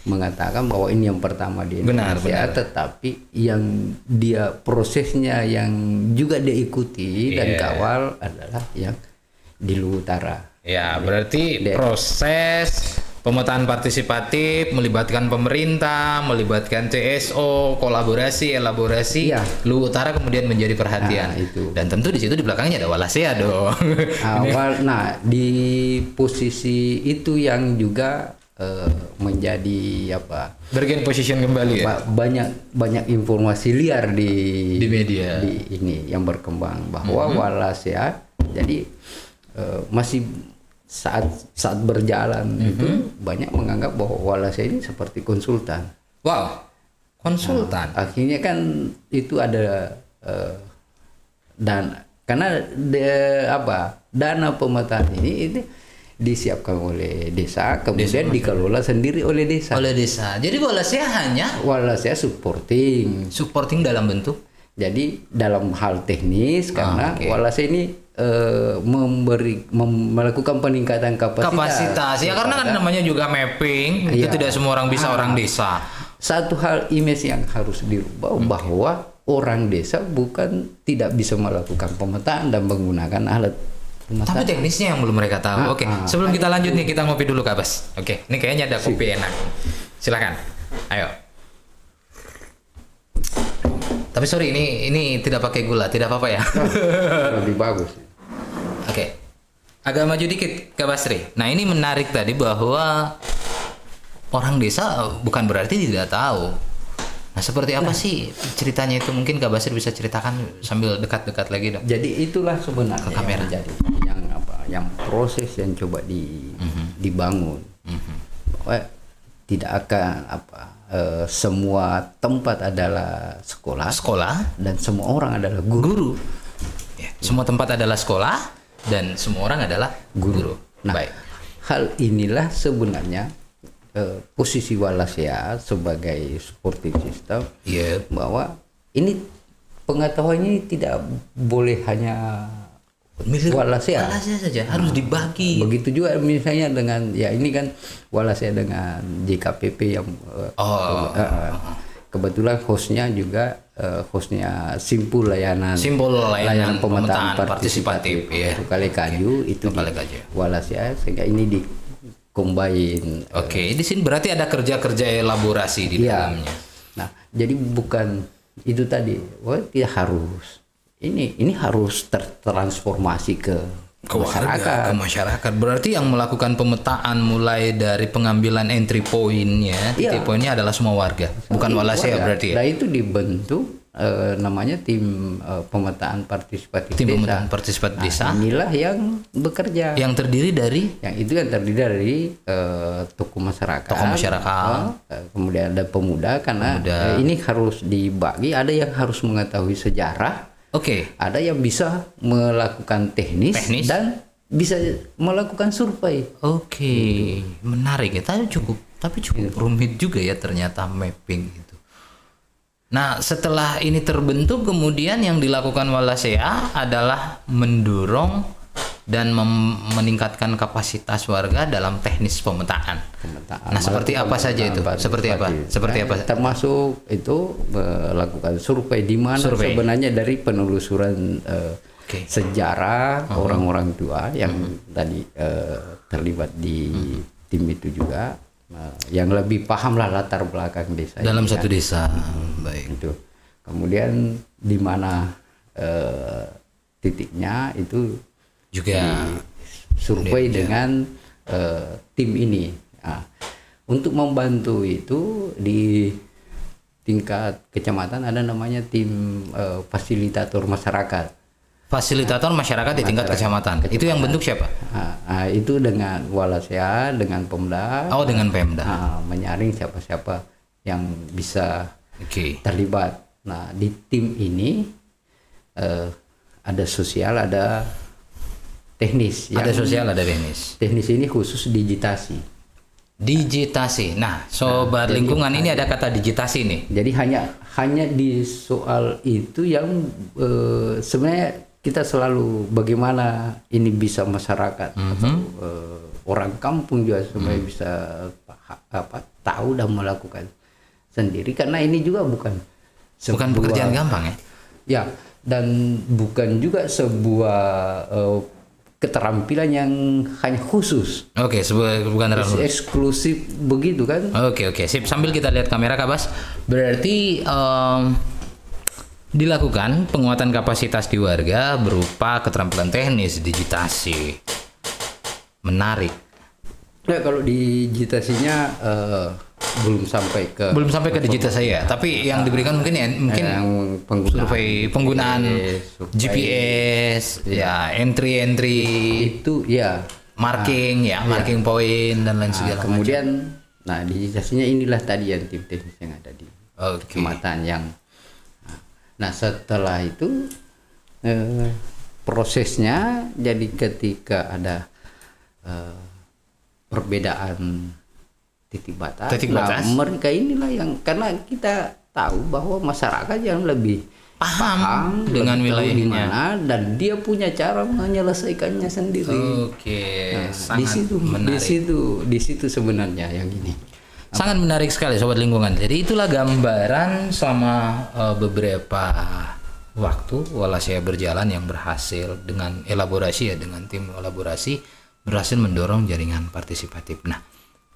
Speaker 2: mengatakan bahwa ini yang pertama di
Speaker 1: Benar,
Speaker 2: Indonesia,
Speaker 1: benar.
Speaker 2: tetapi yang dia prosesnya yang juga dia ikuti dan
Speaker 1: Iya.
Speaker 2: kawal adalah yang di Luwu Utara.
Speaker 1: Ya, berarti proses pemetaan partisipatif melibatkan pemerintah, melibatkan CSO, kolaborasi, elaborasi,
Speaker 2: Iya.
Speaker 1: Luwu Utara kemudian menjadi perhatian.
Speaker 2: Nah, itu.
Speaker 1: Dan tentu di situ di belakangnya ada Walasea dong. *laughs*
Speaker 2: awal nah di posisi itu yang juga eh, menjadi apa
Speaker 1: Bergen position kembali ya.
Speaker 2: ba- banyak banyak informasi liar di
Speaker 1: Di media.
Speaker 2: di ini yang berkembang bahwa Walasea jadi eh, masih saat saat berjalan itu banyak menganggap bahwa Walasea ini seperti konsultan
Speaker 1: Wow. Konsultan.
Speaker 2: akhirnya kan itu ada eh, dan karena de- apa dana pemetaan ini ini disiapkan oleh desa kemudian dikelola sendiri oleh desa
Speaker 1: Oleh desa. Jadi Walasea hanya
Speaker 2: Walasea supporting
Speaker 1: supporting dalam bentuk
Speaker 2: jadi dalam hal teknis karena
Speaker 1: Ah, oke.
Speaker 2: Walasea ini eh, memberi mem- melakukan peningkatan kapasitas
Speaker 1: kapasitas. Ya karena kan namanya juga mapping, itu
Speaker 2: Iya.
Speaker 1: tidak semua orang bisa orang desa.
Speaker 2: satu hal image yang harus dirubah bahwa orang desa bukan tidak bisa melakukan pemetaan dan menggunakan alat pemetaan.
Speaker 1: Tapi teknisnya yang belum mereka tahu.
Speaker 2: Ah,
Speaker 1: Oke,
Speaker 2: ah.
Speaker 1: sebelum kita lanjut nih kita ngopi dulu Kak Bas. Oke, ini kayaknya ada kopi enak. Silakan. Ayo. Tapi sorry ini ini tidak pakai gula, tidak apa-apa ya.
Speaker 2: lebih bagus.
Speaker 1: Oke. Agak maju dikit Kak Basri. Nah, ini menarik tadi bahwa orang desa bukan berarti tidak tahu. Nah, seperti apa sih ceritanya itu? Mungkin Kak Basri bisa ceritakan sambil dekat-dekat lagi dong.
Speaker 2: Jadi itulah sebenarnya
Speaker 1: Ke kamera.
Speaker 2: yang jadi yang apa yang proses yang coba di
Speaker 1: Mhm.
Speaker 2: dibangun. Bahwa tidak akan apa eh, semua tempat adalah sekolah
Speaker 1: Sekolah,
Speaker 2: dan semua orang adalah guru.
Speaker 1: guru. Ya, semua tempat adalah sekolah dan semua orang adalah guru.
Speaker 2: Nah,
Speaker 1: Baik.
Speaker 2: hal inilah sebenarnya eh, posisi Walasea sebagai supporting system
Speaker 1: Iya.
Speaker 2: bahwa ini pengetahuan ini tidak boleh hanya
Speaker 1: Milik
Speaker 2: Walasea.
Speaker 1: Walasea saja harus dibagi.
Speaker 2: Begitu juga misalnya dengan ya ini kan Walasea dengan JKPP yang eh,
Speaker 1: Oh.
Speaker 2: eh, kebetulan hostnya juga eh, hostnya simpul layanan
Speaker 1: Simbol layanan pemetaan
Speaker 2: pemetaan
Speaker 1: partisipatif,
Speaker 2: partisipatif
Speaker 1: ya.
Speaker 2: itu kali kayu itu
Speaker 1: Itu Kali Kayu.
Speaker 2: Walasea sehingga ini di combine
Speaker 1: Oke, di sini berarti ada kerja-kerja elaborasi di
Speaker 2: Iya.
Speaker 1: dalamnya.
Speaker 2: Nah, jadi bukan itu tadi, wah tidak harus. Ini ini harus tertransformasi ke,
Speaker 1: ke
Speaker 2: masyarakat.
Speaker 1: warga, ke masyarakat. Berarti yang melakukan pemetaan mulai dari pengambilan entry point-nya, titik
Speaker 2: Iya.
Speaker 1: poinnya adalah semua warga, bukan Walasea
Speaker 2: Warga.
Speaker 1: berarti ya.
Speaker 2: Nah, itu dibentuk eh, namanya tim eh, pemetaan partisipatif
Speaker 1: Tim
Speaker 2: desa.
Speaker 1: pemetaan partisipatif
Speaker 2: Nah,
Speaker 1: desa
Speaker 2: Inilah yang bekerja.
Speaker 1: yang terdiri dari
Speaker 2: Yang itu kan terdiri dari eh, tokoh masyarakat,
Speaker 1: Tokoh masyarakat.
Speaker 2: eh, kemudian ada pemuda karena
Speaker 1: Pemuda.
Speaker 2: eh, ini harus dibagi. Ada yang harus mengetahui sejarah,
Speaker 1: Oke,
Speaker 2: ada yang bisa melakukan teknis,
Speaker 1: Teknis.
Speaker 2: dan bisa melakukan survei.
Speaker 1: oke, menarik ya. Tapi cukup, tapi cukup rumit juga ya ternyata mapping itu. Nah, setelah ini terbentuk, kemudian yang dilakukan Walasea adalah mendorong dan meningkatkan kapasitas warga dalam teknis pemetaan.
Speaker 2: Pemetaan.
Speaker 1: Nah, seperti apa saja itu? Seperti apa? Seperti
Speaker 2: Nah,
Speaker 1: apa?
Speaker 2: Termasuk itu melakukan survei di mana
Speaker 1: Survei.
Speaker 2: sebenarnya dari penelusuran eh,
Speaker 1: Oke.
Speaker 2: sejarah
Speaker 1: Uh-huh.
Speaker 2: orang-orang tua yang tadi eh, terlibat di
Speaker 1: Uh-huh.
Speaker 2: tim itu juga eh, yang lebih paham lah latar belakang desa
Speaker 1: Dalam
Speaker 2: ini
Speaker 1: satu
Speaker 2: kan.
Speaker 1: desa. Baik.
Speaker 2: itu. Kemudian di mana eh, titiknya itu
Speaker 1: Juga
Speaker 2: survei dengan eh, tim ini. Nah, untuk membantu itu di tingkat kecamatan ada namanya tim eh, fasilitator masyarakat.
Speaker 1: fasilitator masyarakat di tingkat kecamatan. Itu yang bentuk siapa?
Speaker 2: Nah, nah, itu dengan Walasea, dengan Pemda,
Speaker 1: Oh, dengan Pemda.
Speaker 2: nah, menyaring siapa-siapa yang bisa
Speaker 1: Oke.
Speaker 2: terlibat. Nah, di tim ini eh, ada sosial, ada teknis.
Speaker 1: Ada sosial, ada teknis.
Speaker 2: Teknis ini khusus digitasi.
Speaker 1: Digitasi. Nah, sobat lingkungan ini ada kata digitasi nih.
Speaker 2: Jadi hanya hanya di soal itu yang eh, sebenarnya kita selalu bagaimana ini bisa masyarakat atau eh, orang kampung juga supaya bisa paha- apa tahu dan melakukan sendiri karena ini juga bukan
Speaker 1: Bukan
Speaker 2: sebuah-
Speaker 1: pekerjaan gampang ya.
Speaker 2: Ya, dan bukan juga sebuah eh, keterampilan yang hanya khusus,
Speaker 1: Oke, sebuah bukan terlalu.
Speaker 2: eksklusif begitu kan?
Speaker 1: Oke oke sip sambil kita lihat kamera Kak Bas. Berarti em, dilakukan penguatan kapasitas di warga berupa keterampilan teknis, digitasi. Menarik.
Speaker 2: Ya, kalau digitasinya eh, belum sampai ke
Speaker 1: Belum sampai ke digitasi ya, tapi yang diberikan mungkin ya mungkin
Speaker 2: yang penggunaan
Speaker 1: survei penggunaan
Speaker 2: survei.
Speaker 1: GPS, ya entry entry
Speaker 2: itu ya.
Speaker 1: marking ya, marking point dan lain
Speaker 2: Nah,
Speaker 1: segala macam.
Speaker 2: kemudian, nah digitasinya inilah tadi yang tim teknis yang ada di
Speaker 1: Oke.
Speaker 2: kecamatan yang nah setelah itu eh, prosesnya jadi ketika ada eh, perbedaan titik batas,
Speaker 1: Titik
Speaker 2: nah,
Speaker 1: batas.
Speaker 2: mereka inilah yang karena kita tahu bahwa masyarakat yang lebih
Speaker 1: Paham dengan
Speaker 2: tahu di
Speaker 1: wilayahnya.
Speaker 2: mana dan dia punya cara menyelesaikannya sendiri.
Speaker 1: Oke,
Speaker 2: Nah, di situ, di
Speaker 1: menarik.
Speaker 2: situ, di situ sebenarnya yang ini.
Speaker 1: Sangat menarik sekali sobat lingkungan. Jadi itulah gambaran selama eh, beberapa waktu wala saya berjalan yang berhasil dengan elaborasi ya dengan tim elaborasi berhasil mendorong jaringan partisipatif. Nah,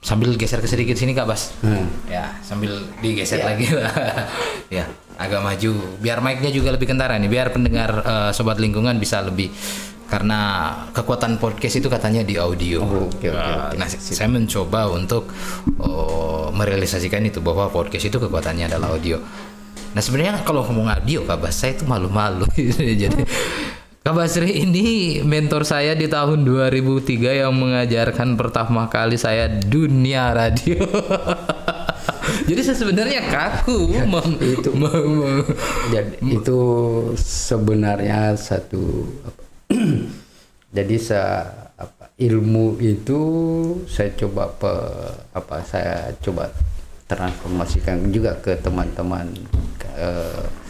Speaker 1: sambil geser ke sedikit sini Kak Bas.
Speaker 2: Hmm.
Speaker 1: Ya, sambil digeser lagi lah. *laughs* ya, agak maju biar mic-nya juga lebih kentara nih, biar pendengar eh, sobat lingkungan bisa lebih karena kekuatan podcast itu katanya di audio.
Speaker 2: Oh, oke, oke,
Speaker 1: Uh,
Speaker 2: oke.
Speaker 1: Nah, saya mencoba untuk oh, merealisasikan itu bahwa podcast itu kekuatannya adalah audio. Nah, sebenarnya kalau ngomong audio, Kak Bas, saya itu malu-malu. *laughs* Jadi Kak Basri ini mentor saya di tahun 2003 yang mengajarkan pertama kali saya dunia radio. *laughs* Jadi saya sebenarnya kaku mem-
Speaker 2: itu. Jadi itu sebenarnya satu apa, *clears throat* jadi saya apa, ilmu itu saya coba pe, apa saya coba transformasikan juga ke teman-teman eh,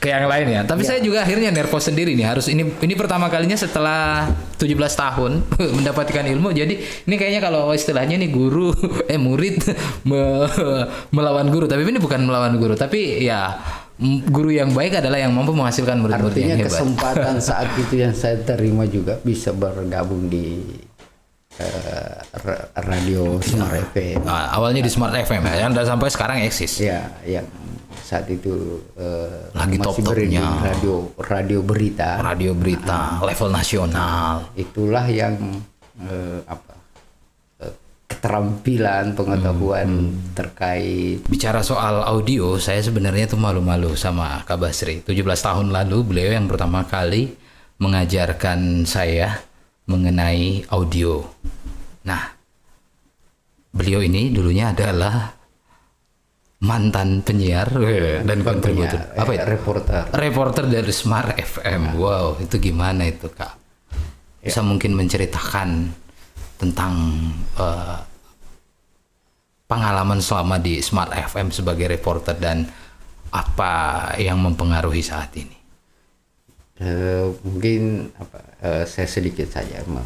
Speaker 1: ke yang lain ya. Tapi saya juga akhirnya nervous sendiri nih. Harus ini ini pertama kalinya setelah 17 tahun *laughs* mendapatkan ilmu. Jadi ini kayaknya kalau istilahnya nih guru *laughs* eh murid *laughs* me- melawan guru. Tapi ini bukan melawan guru, tapi ya guru yang baik adalah yang mampu menghasilkan murid-murid
Speaker 2: artinya
Speaker 1: yang hebat.
Speaker 2: kesempatan saat itu yang saya terima juga bisa bergabung di eh, ra- radio Smart FM
Speaker 1: Nah, awalnya di Smart FM ya, dan sampai sekarang eksis.
Speaker 2: ya yang saat itu eh,
Speaker 1: Lagi
Speaker 2: masih
Speaker 1: top-topnya.
Speaker 2: beredar radio radio berita
Speaker 1: Radio berita level nasional.
Speaker 2: itulah yang eh, apa eh, keterampilan pengetahuan terkait
Speaker 1: Bicara soal audio, saya sebenarnya tuh malu-malu sama Kak Basri. 17 tahun lalu beliau yang pertama kali mengajarkan saya mengenai audio. Nah, beliau ini dulunya adalah mantan penyiar eh, dan kontributor.
Speaker 2: penyiar,
Speaker 1: Apa itu?
Speaker 2: reporter
Speaker 1: Reporter dari Smart FM. Wow, itu gimana itu, Kak? Bisa mungkin menceritakan tentang eh, pengalaman selama di Smart FM sebagai reporter dan apa yang mempengaruhi saat ini?
Speaker 2: Eh, mungkin apa eh, saya sedikit saja Ma.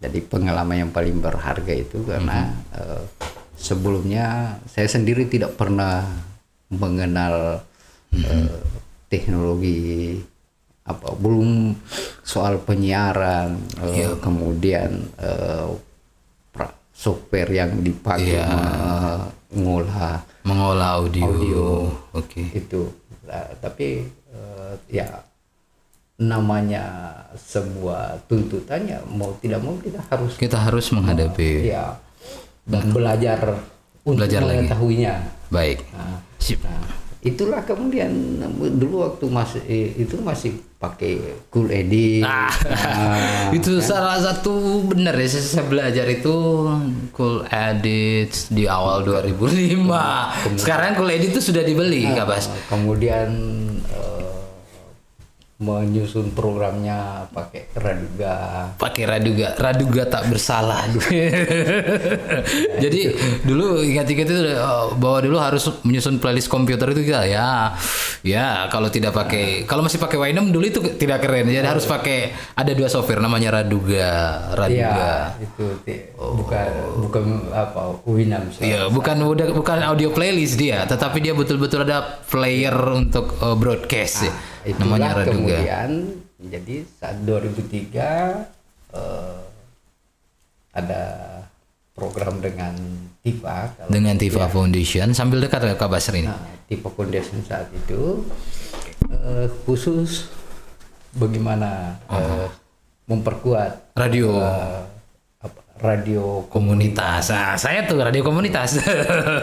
Speaker 2: jadi pengalaman yang paling berharga itu karena eh, sebelumnya saya sendiri tidak pernah mengenal eh, teknologi apa belum soal penyiaran eh, kemudian pra- software yang dipakai
Speaker 1: Iya.
Speaker 2: mengolah
Speaker 1: Mengolah audio. Oke.
Speaker 2: itu Nah, tapi eh, ya namanya sebuah tuntutannya mau tidak mau kita harus
Speaker 1: Kita harus menghadapi.
Speaker 2: ya dan belajar untuk
Speaker 1: Belajar lagi.
Speaker 2: mengetahuinya
Speaker 1: Baik.
Speaker 2: Nah,
Speaker 1: Sip.
Speaker 2: nah, itulah kemudian dulu waktu masih itu masih pakai cool edit
Speaker 1: Ah,
Speaker 2: Nah,
Speaker 1: itu salah satu benar ya saya, belajar itu cool edit di awal 2005 sekarang cool edit itu sudah dibeli Kak Bas
Speaker 2: kemudian eh, menyusun programnya pakai Raduga.
Speaker 1: pakai raduga. Raduga tak bersalah. *laughs* Jadi dulu ingat-ingat itu eh, bahwa dulu harus menyusun playlist komputer itu kita ya. Ya kalau tidak pakai kalau masih pakai Winem dulu itu tidak keren. Jadi harus pakai ada dua software namanya raduga raduga.
Speaker 2: Iya, itu bukan bukan apa Winam sih.
Speaker 1: Iya, bukan udah bukan audio playlist dia, tetapi dia betul-betul ada player untuk eh, broadcast. Ya.
Speaker 2: Itulah
Speaker 1: namanya Raduga.
Speaker 2: kemudian jadi saat 2003 eh, ada program dengan TIFA
Speaker 1: Dengan Tifa Foundation sambil dekat ke Kak Basri ini.
Speaker 2: Nah, tipe foundation saat itu eh, khusus bagaimana eh, memperkuat
Speaker 1: Radio
Speaker 2: eh, radio
Speaker 1: komunitas. Nah, saya tuh radio komunitas.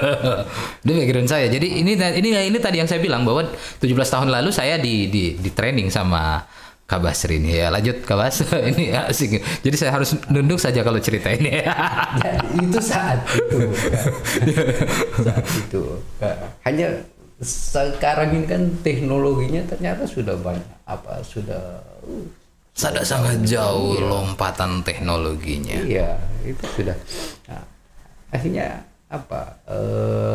Speaker 1: *laughs* Itu background saya. Jadi ini ini ini tadi yang saya bilang bahwa 17 tahun lalu saya di di di training sama Kak Basri ini. Ya lanjut Kak Bas. *laughs* Ini asik. Jadi saya harus nunduk saja kalau cerita ini.
Speaker 2: Ya, *laughs* itu saat itu saat itu hanya sekarang ini kan teknologinya ternyata sudah banyak. Apa sudah uh,
Speaker 1: Sada sangat jauh lompatan teknologinya.
Speaker 2: Iya itu sudah. Nah, akhirnya apa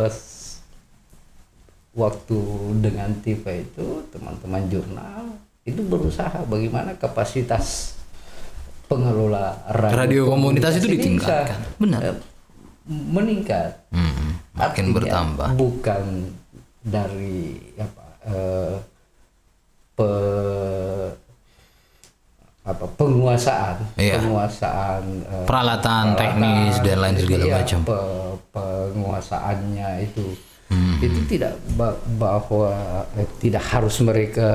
Speaker 2: s- waktu dengan TV itu teman-teman jurnal itu berusaha bagaimana kapasitas pengelola radio,
Speaker 1: Radio komunitas itu
Speaker 2: ini
Speaker 1: ditingkatkan.
Speaker 2: bisa,
Speaker 1: Benar.
Speaker 2: eh, meningkat.
Speaker 1: Hmm, makin
Speaker 2: Artinya
Speaker 1: bertambah.
Speaker 2: bukan dari apa eh, pe- apa penguasaan
Speaker 1: Iya.
Speaker 2: penguasaan eh,
Speaker 1: peralatan teknis dan lain segala
Speaker 2: iya,
Speaker 1: macam.
Speaker 2: pe- penguasaannya itu.
Speaker 1: Hmm.
Speaker 2: itu tidak ba- bahwa eh, tidak harus mereka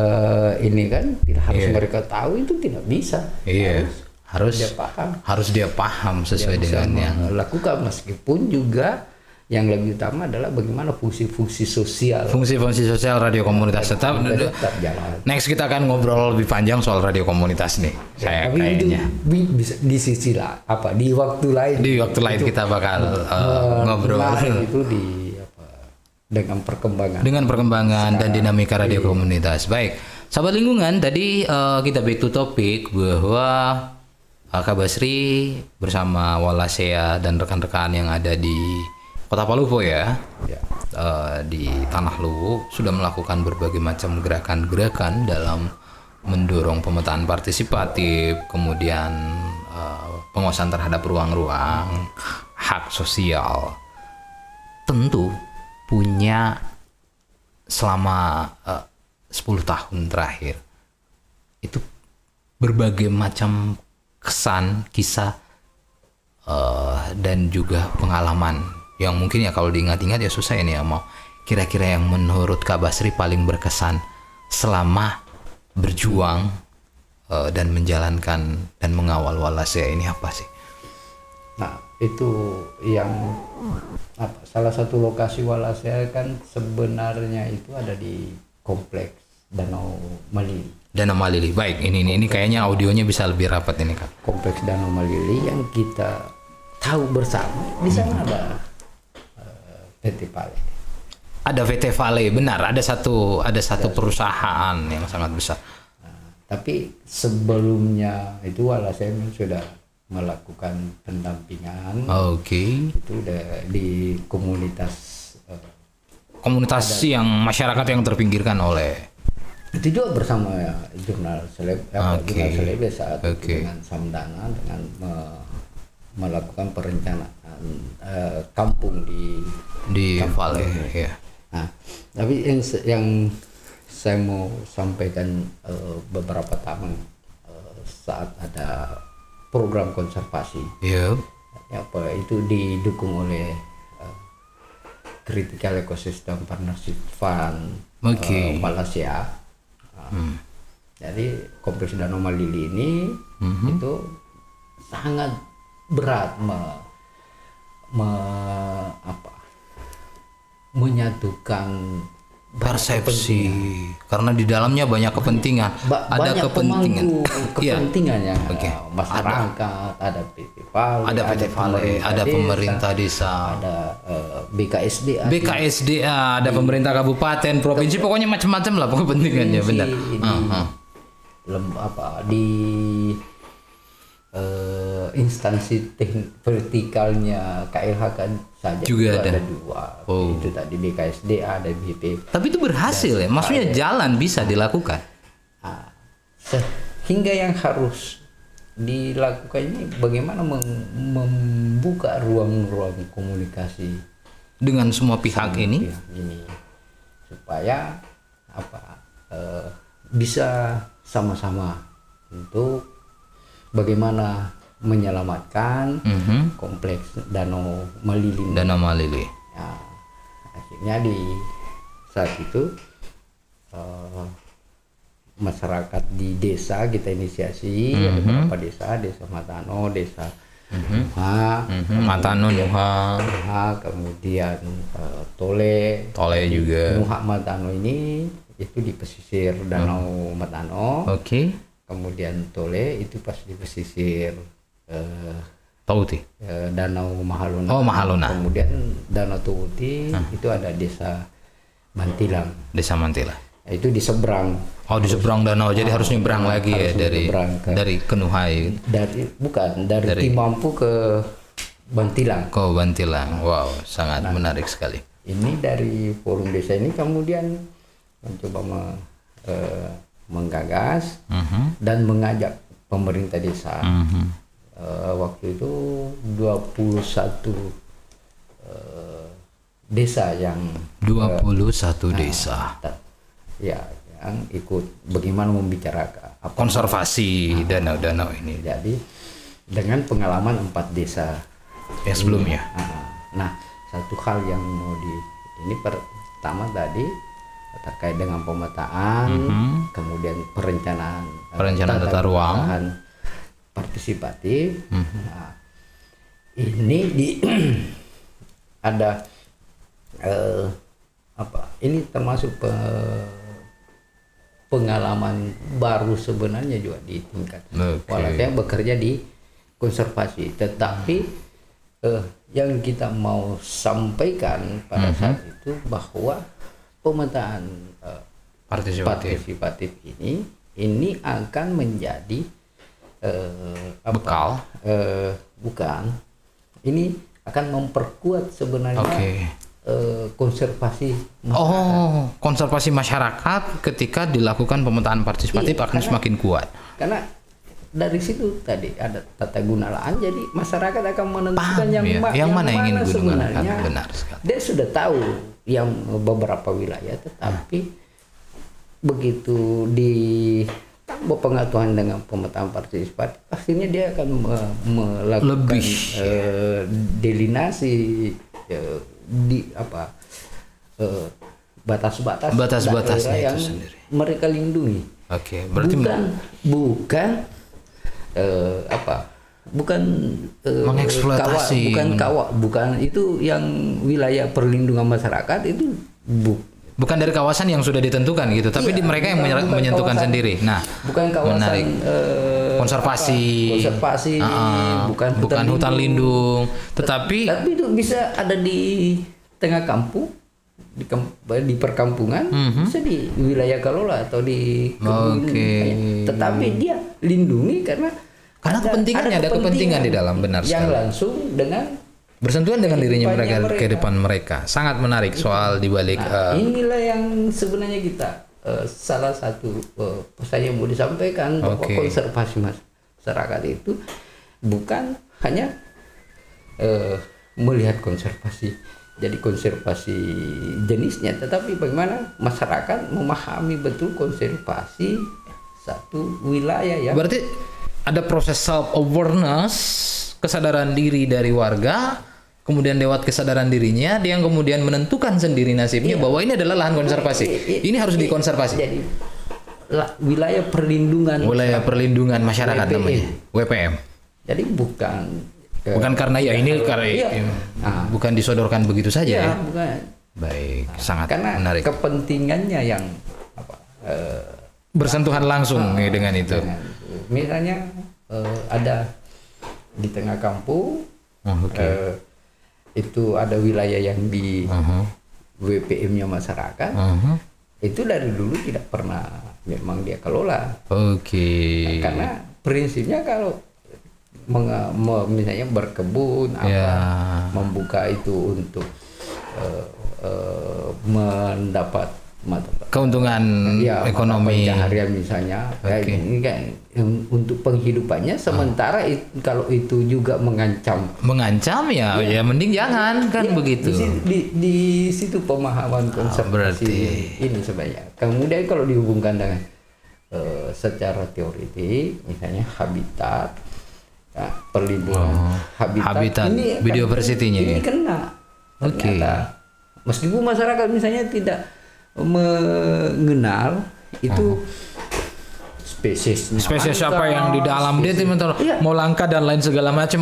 Speaker 2: ini kan tidak harus mereka tahu itu tidak bisa.
Speaker 1: Iya. Harus
Speaker 2: dia paham.
Speaker 1: harus dia paham sesuai
Speaker 2: bisa
Speaker 1: dengan yang
Speaker 2: melakukan meskipun juga yang lebih utama adalah bagaimana fungsi-fungsi sosial.
Speaker 1: Fungsi-fungsi sosial radio komunitas tetap
Speaker 2: tetap. jalan.
Speaker 1: next kita akan ngobrol lebih panjang soal radio komunitas nih. Saya
Speaker 2: Tapi
Speaker 1: kayaknya.
Speaker 2: bi- bisa di sisi lah apa di waktu lain.
Speaker 1: Di waktu lain kita bakal uh, ngobrol.
Speaker 2: itu di apa dengan perkembangan.
Speaker 1: Dengan perkembangan dan dinamika radio komunitas. Baik, sahabat lingkungan, tadi uh, kita back to topic bahwa uh, Kak Basri bersama Walasea dan rekan-rekan yang ada di Kota Palupo ya,
Speaker 2: ya
Speaker 1: uh, di Tanah Luwu sudah melakukan berbagai macam gerakan-gerakan dalam mendorong pemetaan partisipatif, kemudian uh, penguasaan terhadap ruang-ruang, hak sosial. Tentu punya selama uh, 10 tahun terakhir itu berbagai macam kesan, kisah eh, dan juga pengalaman yang mungkin ya kalau diingat-ingat ya susah ini ya mau kira-kira yang menurut Kak Basri paling berkesan selama berjuang eh, dan menjalankan dan mengawal Walasya ini apa sih?
Speaker 2: nah itu yang apa salah satu lokasi Walasea kan sebenarnya itu ada di kompleks Danau Malili
Speaker 1: Danau Malili. Baik, ini ini, ini kayaknya audionya bisa lebih rapat ini Kak.
Speaker 2: kompleks Danau Malili yang kita tahu bersama di sana ada eh, PT Pale
Speaker 1: Ada VT Vale, benar. Ada satu ada satu perusahaan yang sangat besar.
Speaker 2: Nah, tapi sebelumnya itu Walasea memang sudah melakukan pendampingan
Speaker 1: Oke.
Speaker 2: itu udah di komunitas eh,
Speaker 1: Komunitas yang masyarakat yang terpinggirkan oleh
Speaker 2: itu juga bersama ya, jurnal seleb apa,
Speaker 1: Oke.
Speaker 2: jurnal seleb saat itu
Speaker 1: Oke.
Speaker 2: dengan Samdana dengan me- melakukan perencanaan eh, kampung di
Speaker 1: di Vale ya.
Speaker 2: nah tapi yang yang saya mau sampaikan eh, beberapa tahun eh, saat ada program konservasi
Speaker 1: Iya.
Speaker 2: ya apa itu didukung oleh eh, Critical Ecosystem Partnership Fund
Speaker 1: Oke.
Speaker 2: eh, Malaysia. Nah, Jadi kompleks Danau Malili ini itu sangat berat me, me- apa menyatukan
Speaker 1: persepsi. karena di dalamnya banyak kepentingan.
Speaker 2: Ba-
Speaker 1: ada
Speaker 2: banyak
Speaker 1: kepentingan. Iya.
Speaker 2: kepentingan yang
Speaker 1: Oke.
Speaker 2: eh, masyarakat ada PT Vale
Speaker 1: ada PT Vale ada pemerintah desa.
Speaker 2: ada eh, BKSDA
Speaker 1: BKSDA ada pemerintah kabupaten provinsi pokoknya macam-macam lah kepentingannya benar.
Speaker 2: ini.
Speaker 1: Ah, ah.
Speaker 2: lem, apa di eh, instansi teknik vertikalnya KLHK saja
Speaker 1: Juga
Speaker 2: itu
Speaker 1: ada.
Speaker 2: dua
Speaker 1: Oh.
Speaker 2: itu tadi BKSDA ada BP
Speaker 1: Tapi itu berhasil ya. Maksudnya jalan bisa dilakukan.
Speaker 2: Nah, sehingga yang harus dilakukan ini bagaimana mem- membuka ruang-ruang komunikasi
Speaker 1: Dengan semua pihak ini.
Speaker 2: pihak ini supaya apa eh, bisa sama-sama untuk bagaimana menyelamatkan
Speaker 1: Mhm.
Speaker 2: kompleks danau Malilin.
Speaker 1: Dana Malili.
Speaker 2: Ya, akhirnya di saat itu eh, masyarakat di desa kita inisiasi ada beberapa desa, desa Matano, desa Nuha,
Speaker 1: Mhm. Matano Nuha,
Speaker 2: Nuha, kemudian eh, Tole,
Speaker 1: Tole juga.
Speaker 2: Nuha Matano ini itu di pesisir Danau Matano,
Speaker 1: Oke.
Speaker 2: Kemudian Tole itu pas di pesisir eh,
Speaker 1: Tauti.
Speaker 2: eh, Danau Mahaluna.
Speaker 1: Oh, Mahaluna.
Speaker 2: Kemudian Danau Tuuti itu ada desa Bantilang.
Speaker 1: Desa Mantila.
Speaker 2: Nah, itu di seberang
Speaker 1: Oh di seberang danau, jadi harus nyebrang lagi ya dari
Speaker 2: ke-
Speaker 1: dari Kenuhai
Speaker 2: dari bukan dari, Timampu ke Bantilang.
Speaker 1: ke Bantilang. Wow, sangat menarik sekali.
Speaker 2: Ini dari forum desa ini kemudian mencoba me- eh, menggagas
Speaker 1: Mhm.
Speaker 2: dan mengajak pemerintah desa.
Speaker 1: Mhm.
Speaker 2: Eh, waktu itu 21 eh, desa yang
Speaker 1: 21 desa.
Speaker 2: ta- ya yang ikut bagaimana membicarakan apa
Speaker 1: Konservasi danau-danau ini
Speaker 2: jadi dengan pengalaman empat desa
Speaker 1: yang sebelumnya.
Speaker 2: Ah, Nah, satu hal yang mau di ini pertama tadi terkait dengan pemetaan, kemudian perencanaan eh,
Speaker 1: Perencanaan tata ruang.
Speaker 2: pemerintahan partisipatif. Nah, ini di *clears throat* ada eh, apa? Ini termasuk pe- pengalaman baru sebenarnya juga di tingkat
Speaker 1: Oke.
Speaker 2: Walau saya bekerja di konservasi, tetapi eh, yang kita mau sampaikan pada saat itu bahwa pemetaan eh,
Speaker 1: Partisipatif.
Speaker 2: partisipatif ini ini akan menjadi eh, apa?
Speaker 1: Bekal.
Speaker 2: Eh, bukan, ini akan memperkuat sebenarnya
Speaker 1: Oke.
Speaker 2: eh, konservasi
Speaker 1: Oh, konservasi masyarakat ketika dilakukan pemetaan partisipatif
Speaker 2: Iya,
Speaker 1: akan
Speaker 2: karena-
Speaker 1: semakin kuat.
Speaker 2: karena dari situ tadi ada tata guna lahan jadi masyarakat akan menentukan
Speaker 1: Paham
Speaker 2: yang,
Speaker 1: ya,
Speaker 2: ma-
Speaker 1: yang mana yang ingin
Speaker 2: sebenarnya
Speaker 1: Benar sekali.
Speaker 2: dia sudah tahu yang beberapa wilayah tetapi begitu di tambah pengetahuan dengan pemetaan partisipatif pastinya dia akan me- melakukan
Speaker 1: Lebih.
Speaker 2: eh, delinasi eh, di apa eh, batas-batas
Speaker 1: Batas-batasnya
Speaker 2: daerah
Speaker 1: itu
Speaker 2: yang
Speaker 1: sendiri.
Speaker 2: mereka lindungi
Speaker 1: Oke, berarti
Speaker 2: bukan bukan eh, apa? Bukan eh,
Speaker 1: Mengeksploitasi.
Speaker 2: kawah, bukan kawah bukan itu yang wilayah perlindungan masyarakat itu bu,
Speaker 1: bukan dari kawasan yang sudah ditentukan gitu, tapi
Speaker 2: Iya,
Speaker 1: di mereka yang
Speaker 2: bukan-
Speaker 1: menyer-
Speaker 2: bukan
Speaker 1: menyentuhkan
Speaker 2: kawasan-
Speaker 1: sendiri. Nah,
Speaker 2: bukan kawasan
Speaker 1: menarik.
Speaker 2: eh,
Speaker 1: konservasi,
Speaker 2: apa, konservasi
Speaker 1: Ah,
Speaker 2: bukan
Speaker 1: bukan hutan lindung, tetapi
Speaker 2: tapi itu bisa ada di tengah kampung di, di perkampungan bisa di wilayah kelola atau di kebun.
Speaker 1: Oke.
Speaker 2: kayak- tetapi dia lindungi karena
Speaker 1: Karena kepentingannya, ada kepentingan di dalam, benar
Speaker 2: yang
Speaker 1: sekali.
Speaker 2: langsung dengan
Speaker 1: bersentuhan dengan dirinya mereka,
Speaker 2: mereka.
Speaker 1: kehidupan mereka. Sangat menarik soal dibalik
Speaker 2: Nah,
Speaker 1: eh,
Speaker 2: inilah yang sebenarnya kita eh, salah satu eh, pesan yang mau disampaikan bahwa
Speaker 1: Oke.
Speaker 2: konservasi masyarakat itu bukan hanya eh, melihat konservasi jadi konservasi jenisnya tetapi bagaimana masyarakat memahami betul konservasi satu wilayah ya
Speaker 1: Berarti ada proses self awareness, kesadaran diri dari warga, kemudian lewat kesadaran dirinya dia yang kemudian menentukan sendiri nasibnya bahwa ini adalah lahan konservasi.
Speaker 2: I- i-
Speaker 1: Ini harus
Speaker 2: i-
Speaker 1: dikonservasi.
Speaker 2: jadi la- wilayah perlindungan
Speaker 1: Wilayah perlindungan masyarakat
Speaker 2: WPM.
Speaker 1: namanya, WPM.
Speaker 2: jadi bukan
Speaker 1: Bukan karena ya ini karena
Speaker 2: Iya. Nah.
Speaker 1: bukan disodorkan begitu saja
Speaker 2: ya,
Speaker 1: ya.
Speaker 2: bukan
Speaker 1: Baik, sangat
Speaker 2: karena
Speaker 1: menarik.
Speaker 2: kepentingannya yang apa eh,
Speaker 1: Bersentuhan langsung
Speaker 2: Ah.
Speaker 1: ya dengan itu.
Speaker 2: dengan misalnya eh, ada di tengah kampung
Speaker 1: Oh, Oke.
Speaker 2: eh, itu ada wilayah yang di
Speaker 1: Uh-huh.
Speaker 2: WPM-nya masyarakat
Speaker 1: Uh-huh.
Speaker 2: itu dari dulu tidak pernah memang dia kelola
Speaker 1: Oke.
Speaker 2: karena prinsipnya kalau menga- me- misalnya berkebun apa
Speaker 1: Ya.
Speaker 2: membuka itu untuk eh, eh, mendapat
Speaker 1: Keuntungan
Speaker 2: ya,
Speaker 1: ekonomi.
Speaker 2: pencaharian misalnya kayak ini kan em, untuk penghidupannya sementara it- kalau itu juga mengancam
Speaker 1: Mengancam ya, ya mending jangan kan
Speaker 2: Ya,
Speaker 1: begitu.
Speaker 2: Di, si- di, di situ pemahaman konservasi
Speaker 1: berarti-
Speaker 2: ini sebenarnya. Kemudian kalau dihubungkan dengan eh, secara teoritik, misalnya habitat, ya, perlindungan
Speaker 1: Oh,
Speaker 2: habitat,
Speaker 1: habitat,
Speaker 2: ini
Speaker 1: biodiversity-nya
Speaker 2: ini
Speaker 1: ya?
Speaker 2: kena.
Speaker 1: Oke.
Speaker 2: Ternyata. Meskipun masyarakat misalnya tidak mengenal itu spesies
Speaker 1: Spesies apa yang di dalam dia teman
Speaker 2: Iya.
Speaker 1: mau langka dan lain segala macam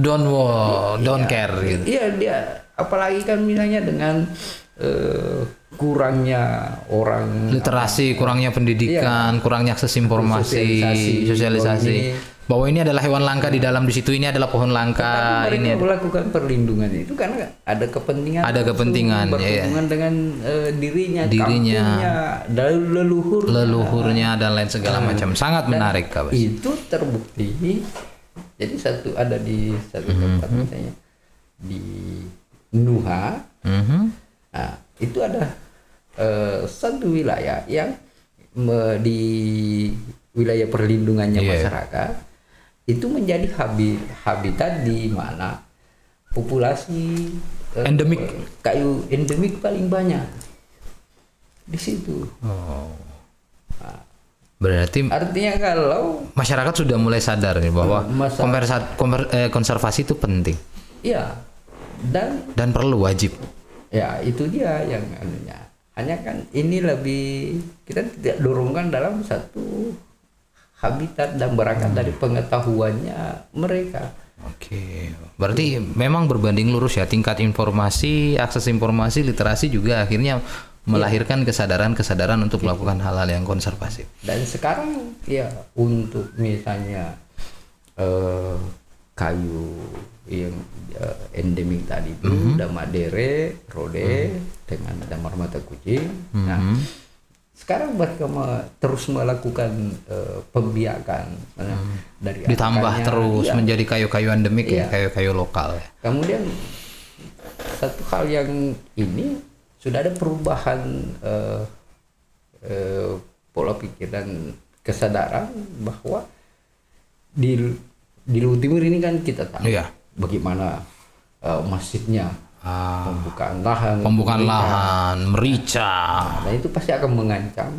Speaker 1: don't wo- don't care gitu.
Speaker 2: Iya dia apalagi kan misalnya dengan eh, kurangnya orang
Speaker 1: Literasi, kurangnya pendidikan, kurangnya akses informasi,
Speaker 2: Sosialisasi.
Speaker 1: sosialisasi.
Speaker 2: Bahwa
Speaker 1: ini adalah hewan langka di dalam di situ ini adalah pohon langka
Speaker 2: tapi
Speaker 1: ini
Speaker 2: mereka melakukan perlindungan itu karena ada kepentingan
Speaker 1: Ada kepentingan, iya.
Speaker 2: berhubungan dengan eh, dirinya,
Speaker 1: Dirinya.
Speaker 2: dan leluhur
Speaker 1: leluhurnya dan lain segala macam. Sangat menarik, Kak. Bas.
Speaker 2: itu terbukti jadi satu ada di satu tempat
Speaker 1: Mhm.
Speaker 2: misalnya di Nuha
Speaker 1: Mhm.
Speaker 2: Nah, itu ada eh, satu wilayah yang me- di wilayah perlindungannya
Speaker 1: Iya.
Speaker 2: masyarakat itu menjadi habi, habitat di mana populasi eh,
Speaker 1: Endemik.
Speaker 2: kayu endemik paling banyak di situ.
Speaker 1: Oh. Berarti
Speaker 2: Artinya kalau
Speaker 1: masyarakat sudah mulai sadar nih bahwa konversa- konver- eh, konservasi itu penting
Speaker 2: ya dan
Speaker 1: dan perlu wajib.
Speaker 2: ya itu dia yang anunya hanya kan ini lebih kita tidak dorongkan dalam satu habitat dan berangkat dari pengetahuannya mereka.
Speaker 1: Oke, berarti memang berbanding lurus ya tingkat informasi, akses informasi, literasi juga akhirnya melahirkan kesadaran-kesadaran untuk melakukan hal-hal yang konservasi.
Speaker 2: dan sekarang ya untuk misalnya eh, kayu yang eh, endemik tadi itu damadere rode dengan damar mata kucing. Nah sekarang mereka me- terus melakukan eh, pembiakan Nah, dari
Speaker 1: Ditambah
Speaker 2: akarnya,
Speaker 1: terus
Speaker 2: iya.
Speaker 1: menjadi kayu-kayu endemik ya,
Speaker 2: Iya.
Speaker 1: kayu-kayu lokal ya.
Speaker 2: Kemudian satu hal yang ini sudah ada perubahan eh, eh, pola pikir dan kesadaran bahwa di di Luhut Timur ini kan kita tahu
Speaker 1: Iya.
Speaker 2: bagaimana eh, masifnya
Speaker 1: Ah,
Speaker 2: pembukaan lahan,
Speaker 1: pembukaan
Speaker 2: mereka.
Speaker 1: lahan, merica,
Speaker 2: Nah itu pasti akan mengancam,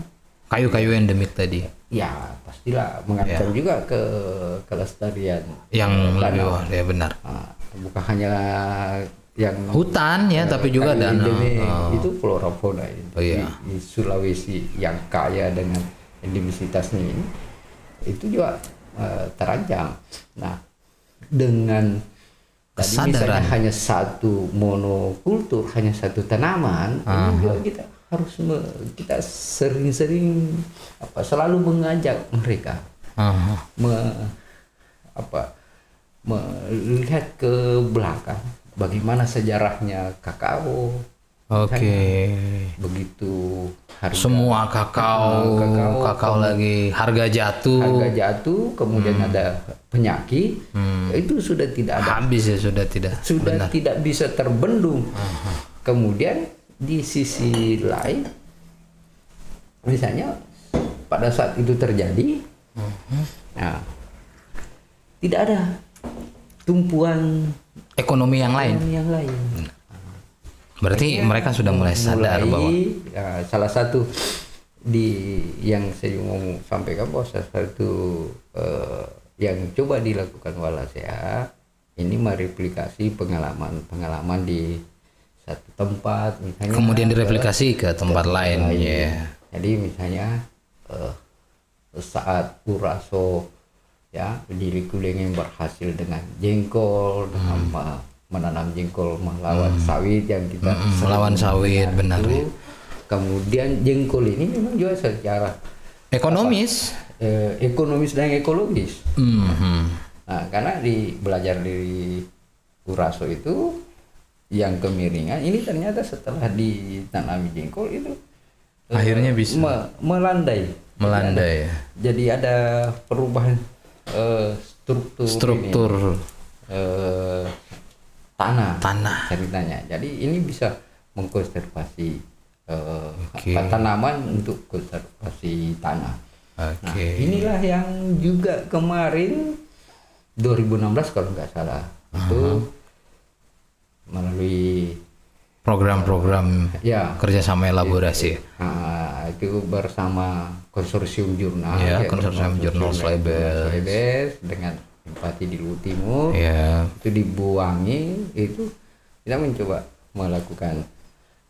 Speaker 1: kayu-kayu endemik tadi
Speaker 2: ya pastilah mengancam juga ke kelestarian
Speaker 1: yang
Speaker 2: eh,
Speaker 1: lebih wah, ya benar.
Speaker 2: Nah, bukan hanya yang
Speaker 1: Hutan ya, tapi juga danau. Oh.
Speaker 2: itu flora fauna itu
Speaker 1: Oh, iya.
Speaker 2: di, di Sulawesi yang kaya dengan endemisitasnya ini itu juga eh, terancam. Nah, dengan tadi
Speaker 1: Kesadaran.
Speaker 2: misalnya hanya satu monokultur, hanya satu tanaman, ini juga kita harus me- kita sering-sering apa selalu mengajak mereka.
Speaker 1: Ah,
Speaker 2: me- apa melihat ke belakang bagaimana sejarahnya kakao
Speaker 1: Oke.
Speaker 2: begitu harga.
Speaker 1: Semua kakao,
Speaker 2: kakao,
Speaker 1: kakao lagi harga jatuh,
Speaker 2: harga jatuh kemudian ada penyakit. Itu sudah tidak ada.
Speaker 1: Habis ya sudah tidak.
Speaker 2: sudah
Speaker 1: Benar.
Speaker 2: tidak bisa terbendung. Kemudian di sisi lain misalnya pada saat itu terjadi nah tidak ada tumpuan
Speaker 1: Ekonomi yang lain.
Speaker 2: yang lain
Speaker 1: Berarti mereka sudah mulai sadar
Speaker 2: mulai,
Speaker 1: bahwa
Speaker 2: ya, salah satu di yang saya mau sampaikan bahwa salah satu eh, yang coba dilakukan Walasea ini mereplikasi pengalaman-pengalaman di satu tempat misalnya
Speaker 1: kemudian
Speaker 2: ke
Speaker 1: direplikasi ke tempat lain
Speaker 2: lain.
Speaker 1: ya.
Speaker 2: Jadi misalnya eh, saat Uraso ya di Likuleng yang berhasil dengan jengkol dengan
Speaker 1: Hmm.
Speaker 2: me- menanam jengkol melawan sawit yang kita
Speaker 1: Mm,
Speaker 2: sering
Speaker 1: melawan sawit, benar, ya.
Speaker 2: Kemudian jengkol ini memang juga secara
Speaker 1: Ekonomis.
Speaker 2: eh, ekonomis dan ekologis.
Speaker 1: Mhm.
Speaker 2: Nah, karena di belajar dari Uraso itu yang kemiringan ini ternyata setelah ditanami jengkol itu eh,
Speaker 1: Akhirnya bisa.
Speaker 2: me- melandai
Speaker 1: melanda ya
Speaker 2: Jadi ada perubahan eh, struktur,
Speaker 1: struktur
Speaker 2: ini, eh, tanah
Speaker 1: tanah
Speaker 2: ceritanya. Jadi ini bisa mengkonservasi eh,
Speaker 1: Oke.
Speaker 2: apa, tanaman untuk konservasi tanah.
Speaker 1: oke
Speaker 2: Nah, inilah yang juga kemarin 2016 kalau nggak salah itu melalui
Speaker 1: program-program
Speaker 2: ya
Speaker 1: kerjasama elaborasi
Speaker 2: ah, itu bersama konsorsium jurnal
Speaker 1: Ya,
Speaker 2: ya,
Speaker 1: konsorsium jurnal Slaibes.
Speaker 2: Slaibes dengan empati di Luhut Timur.
Speaker 1: Ya
Speaker 2: itu dibuangi itu kita mencoba melakukan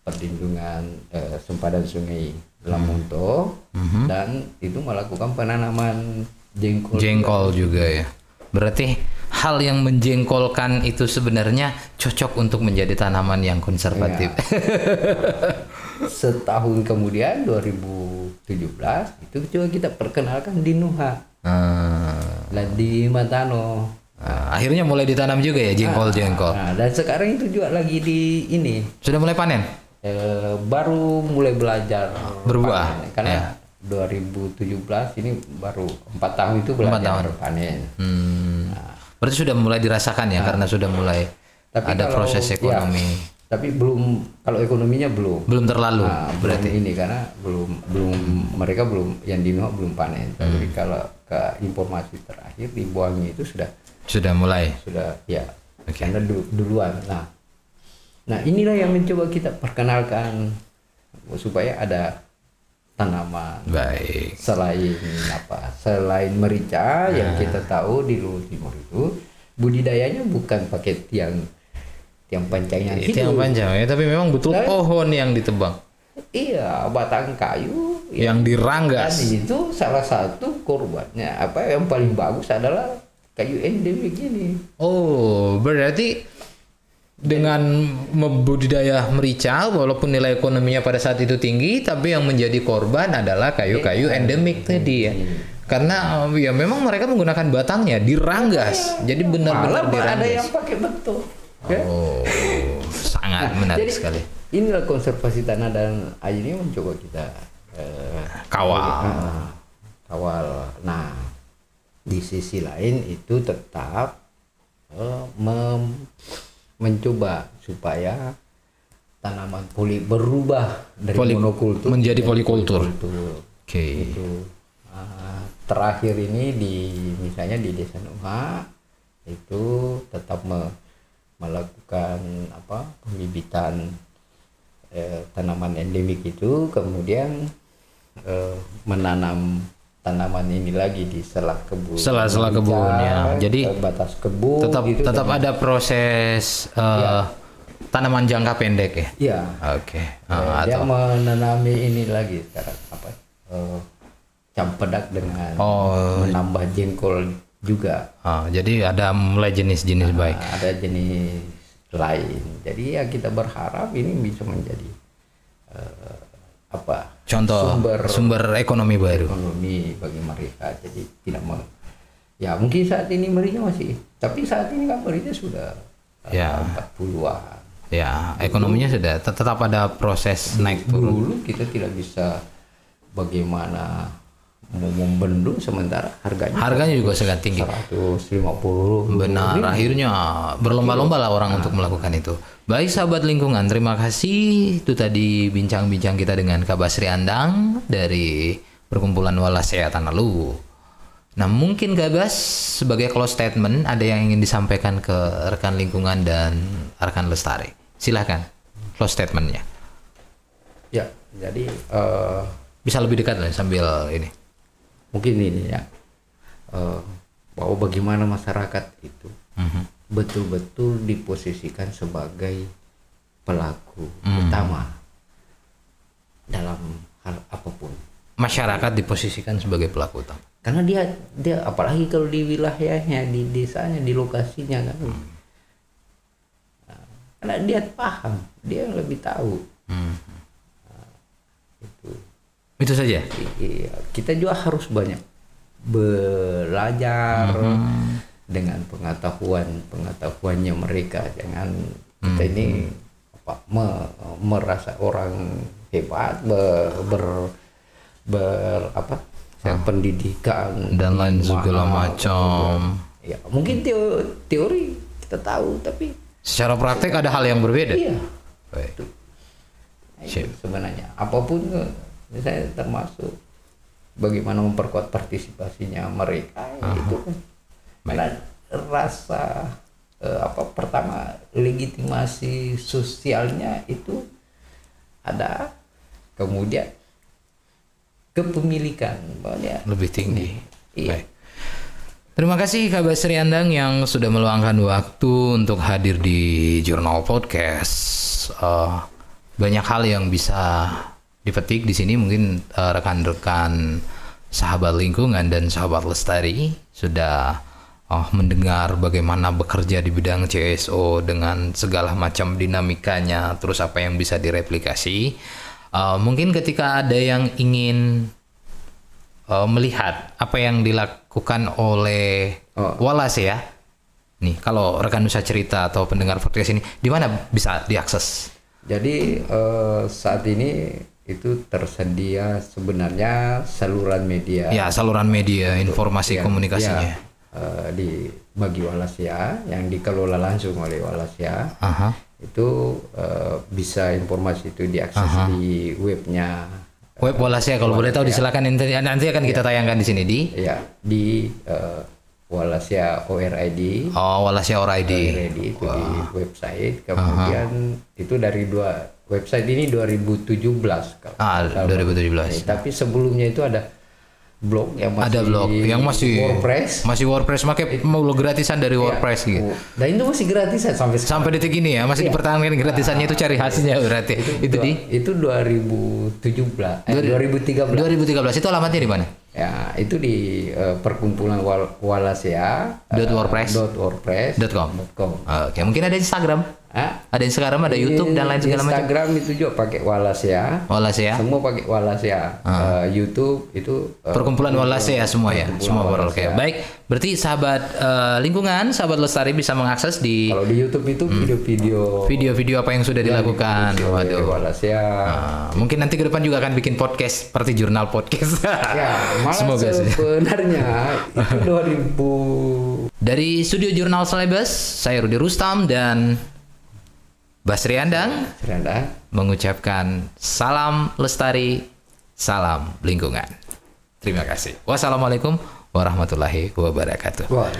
Speaker 2: perlindungan eh, sempadan sungai Lamonto dan itu melakukan penanaman jengkol
Speaker 1: jengkol juga. ya. Berarti hal yang menjengkolkan itu sebenarnya cocok untuk menjadi tanaman yang konservatif. *laughs*
Speaker 2: Setahun kemudian 2017 itu coba kita perkenalkan di Nuha.
Speaker 1: Ah,
Speaker 2: dan di Matano
Speaker 1: ah, akhirnya mulai ditanam juga ya jengkol-jengkol
Speaker 2: nah, dan sekarang itu juga lagi di ini.
Speaker 1: Sudah mulai panen?
Speaker 2: Eh, baru mulai belajar
Speaker 1: Berbuah,
Speaker 2: panen. karena 2017 ini baru empat tahun itu belajar panen.
Speaker 1: Hmm. Berarti sudah mulai dirasakan ya karena sudah mulai
Speaker 2: Tapi
Speaker 1: ada
Speaker 2: kalau-
Speaker 1: proses
Speaker 2: ya,
Speaker 1: ekonomi.
Speaker 2: Tapi belum kalau ekonominya belum
Speaker 1: Belum terlalu.
Speaker 2: Nah, belum ini karena belum belum mereka belum yang di belum panen.
Speaker 1: Hmm.
Speaker 2: Tapi kalau ke informasi terakhir di Buangi itu sudah
Speaker 1: Sudah mulai.
Speaker 2: sudah ya karena du- duluan. Nah, nah inilah yang mencoba kita perkenalkan supaya ada tanaman
Speaker 1: Baik.
Speaker 2: selain apa selain merica yang kita tahu di Luhut Timur itu budidayanya bukan pakai tiang tiang pancang yang
Speaker 1: Itu yang
Speaker 2: hidup.
Speaker 1: panjang ya, tapi memang betul pohon yang ditebang,
Speaker 2: Iya, batang kayu
Speaker 1: yang diranggas.
Speaker 2: Dan itu salah satu korbannya. Apa yang paling bagus adalah kayu endemik ini.
Speaker 1: Oh, berarti dengan membudidaya merica walaupun nilai ekonominya pada saat itu tinggi tapi yang menjadi korban adalah kayu-kayu endemik tadi ya karena eh, ya memang mereka menggunakan batangnya diranggas jadi
Speaker 2: Malah
Speaker 1: benar-benar
Speaker 2: ada
Speaker 1: diranggas
Speaker 2: yang pakai betul.
Speaker 1: Oh sangat menarik
Speaker 2: Jadi
Speaker 1: sekali.
Speaker 2: inilah konservasi tanah dan air ini mencoba kita eh,
Speaker 1: kawal.
Speaker 2: ah, kawal. Nah, di sisi lain itu tetap eh, mem- mencoba supaya tanaman poli berubah dari
Speaker 1: Poli-
Speaker 2: monokultur
Speaker 1: menjadi polikultur. oke.
Speaker 2: Itu Ah, terakhir ini di misalnya di desa Nuha itu tetap me- melakukan apa pembibitan eh, tanaman endemik itu kemudian eh, menanam tanaman ini lagi di selah kebun.
Speaker 1: Selah-selah kebun, ya. Jadi
Speaker 2: batas kebun
Speaker 1: tetap
Speaker 2: gitu
Speaker 1: tetap ada proses eh, tanaman jangka pendek ya?
Speaker 2: Ya.
Speaker 1: Oke.
Speaker 2: Eh,
Speaker 1: Ah,
Speaker 2: dia
Speaker 1: atau?
Speaker 2: menanami ini lagi sekarang apa eh, campedak dengan
Speaker 1: oh.
Speaker 2: menambah jengkol juga.
Speaker 1: Ah, jadi ada mulai jenis-jenis baik.
Speaker 2: Nah, ada jenis lain. Jadi ya kita berharap ini bisa menjadi eh, apa
Speaker 1: contoh
Speaker 2: sumber
Speaker 1: sumber ekonomi baru.
Speaker 2: ekonomi bagi mereka. Jadi tidak mau ya mungkin saat ini merica masih tapi saat ini kan merica sudah eh,
Speaker 1: Ya.
Speaker 2: 40-an
Speaker 1: Ya, ekonominya sudah tet- tetap ada proses naik turun.
Speaker 2: dulu kita tidak bisa bagaimana mau membendung sementara harganya
Speaker 1: Harganya juga sangat tinggi.
Speaker 2: 150
Speaker 1: Benar, akhirnya berlomba-lomba lah orang untuk melakukan itu. Baik sahabat lingkungan, terima kasih. Itu tadi bincang-bincang kita dengan Kak Basri Andang dari Perkumpulan Walasea Tanah Luwu. Nah, mungkin Kak Bas sebagai close statement ada yang ingin disampaikan ke rekan lingkungan dan rekan lestari. Silahkan close statementnya.
Speaker 2: ya jadi eh,
Speaker 1: Bisa lebih dekat lah sambil ini.
Speaker 2: Mungkin ini ya eh, bahwa bagaimana masyarakat itu
Speaker 1: Mhm.
Speaker 2: betul-betul diposisikan sebagai pelaku
Speaker 1: Hmm.
Speaker 2: utama dalam hal apa pun
Speaker 1: Masyarakat diposisikan sebagai pelaku utama.
Speaker 2: karena dia dia apalagi kalau di wilayahnya di desanya di lokasinya kan Nah, karena dia paham dia lebih tahu
Speaker 1: Hmm.
Speaker 2: Itu
Speaker 1: Itu saja.
Speaker 2: Iya, kita juga harus banyak belajar dengan pengetahuan pengetahuannya mereka. Jangan kita ini apa me- merasa orang hebat ber, ber, ber- apa saya pendidikan
Speaker 1: Dan lain
Speaker 2: di
Speaker 1: segala macam.
Speaker 2: ya mungkin teo- teori kita tahu tapi
Speaker 1: Secara praktek ada hal yang berbeda.
Speaker 2: iya.
Speaker 1: Baik.
Speaker 2: Nah, itu sebenarnya. Apa pun misalnya termasuk bagaimana memperkuat partisipasinya mereka itu kan karena rasa eh, apa pertama legitimasi sosialnya itu ada kemudian kepemilikan bahwa dia
Speaker 1: Lebih tinggi.
Speaker 2: Iya.
Speaker 1: Baik. Terima kasih Kak Basri Andang yang sudah meluangkan waktu untuk hadir di Jurnal Podcast. Eh, banyak hal yang bisa dipetik di sini mungkin eh, rekan-rekan sahabat lingkungan dan sahabat lestari sudah eh, mendengar bagaimana bekerja di bidang CSO dengan segala macam dinamikanya, terus apa yang bisa direplikasi. Eh, mungkin ketika ada yang ingin eh, melihat apa yang dilakukan oleh
Speaker 2: Oh.
Speaker 1: Wallace ya. Nih, kalau rekan Nusa cerita atau pendengar podcast ini, di mana bisa diakses?
Speaker 2: Jadi eh, saat ini itu tersedia sebenarnya saluran media.
Speaker 1: Ya, saluran media, informasi
Speaker 2: Ya,
Speaker 1: komunikasinya.
Speaker 2: ya, eh, di bagi Walasia yang dikelola langsung oleh Walasia
Speaker 1: Aha.
Speaker 2: itu eh, bisa informasi itu diakses di webnya
Speaker 1: Web Wallace ya, kalau boleh tahu disilakan nanti, akan kita tayangkan di sini di
Speaker 2: ya di eh, Walasia ORID
Speaker 1: Oh, Wallace Or ID.
Speaker 2: ORID itu di website kemudian itu dari dua website ini 2017 kalau
Speaker 1: Ah,
Speaker 2: nggak salah.
Speaker 1: 2017.
Speaker 2: Eh, tapi sebelumnya itu ada blog yang masih
Speaker 1: Ada blog yang masih
Speaker 2: WordPress
Speaker 1: Masih WordPress pakai mau gratisan dari WordPress gitu.
Speaker 2: dan itu masih gratisan sampai sekarang.
Speaker 1: Sampai detik ini ya, masih dipertahankan gratisannya itu cari hasilnya berarti. Itu, di
Speaker 2: itu 2017 eh, 2013
Speaker 1: 2013 itu alamatnya di mana?
Speaker 2: Ya itu di eh, perkumpulan Wal Walasia
Speaker 1: Dot WordPress?
Speaker 2: dot WordPress
Speaker 1: Dot com.
Speaker 2: dot com.
Speaker 1: Oke, mungkin ada Instagram.
Speaker 2: Ah,
Speaker 1: Ada Instagram, ada YouTube dan lain
Speaker 2: di
Speaker 1: segala macam.
Speaker 2: Instagram itu juga pakai Walasia
Speaker 1: Wallace ya.
Speaker 2: semua pakai Walasia Eh, YouTube itu eh,
Speaker 1: Perkumpulan Wallace ya semua ya, semua Oke,
Speaker 2: Wallace,
Speaker 1: baik. Berarti sahabat eh, lingkungan, sahabat lestari bisa mengakses di
Speaker 2: kalau di YouTube itu video-video
Speaker 1: video-video apa yang sudah dilakukan.
Speaker 2: oleh
Speaker 1: Waduh.
Speaker 2: Walasia
Speaker 1: Ah, mungkin nanti ke depan juga akan bikin podcast seperti jurnal podcast.
Speaker 2: ya *laughs* malah
Speaker 1: Semoga sih.
Speaker 2: sebenarnya itu 2000
Speaker 1: Dari studio Jurnal Selebes, saya Rudi Rustam dan Basri Andang
Speaker 2: Seranda
Speaker 1: mengucapkan salam lestari, salam lingkungan. Terima kasih. Wassalamualaikum warahmatullahi wabarakatuh.
Speaker 2: Wah,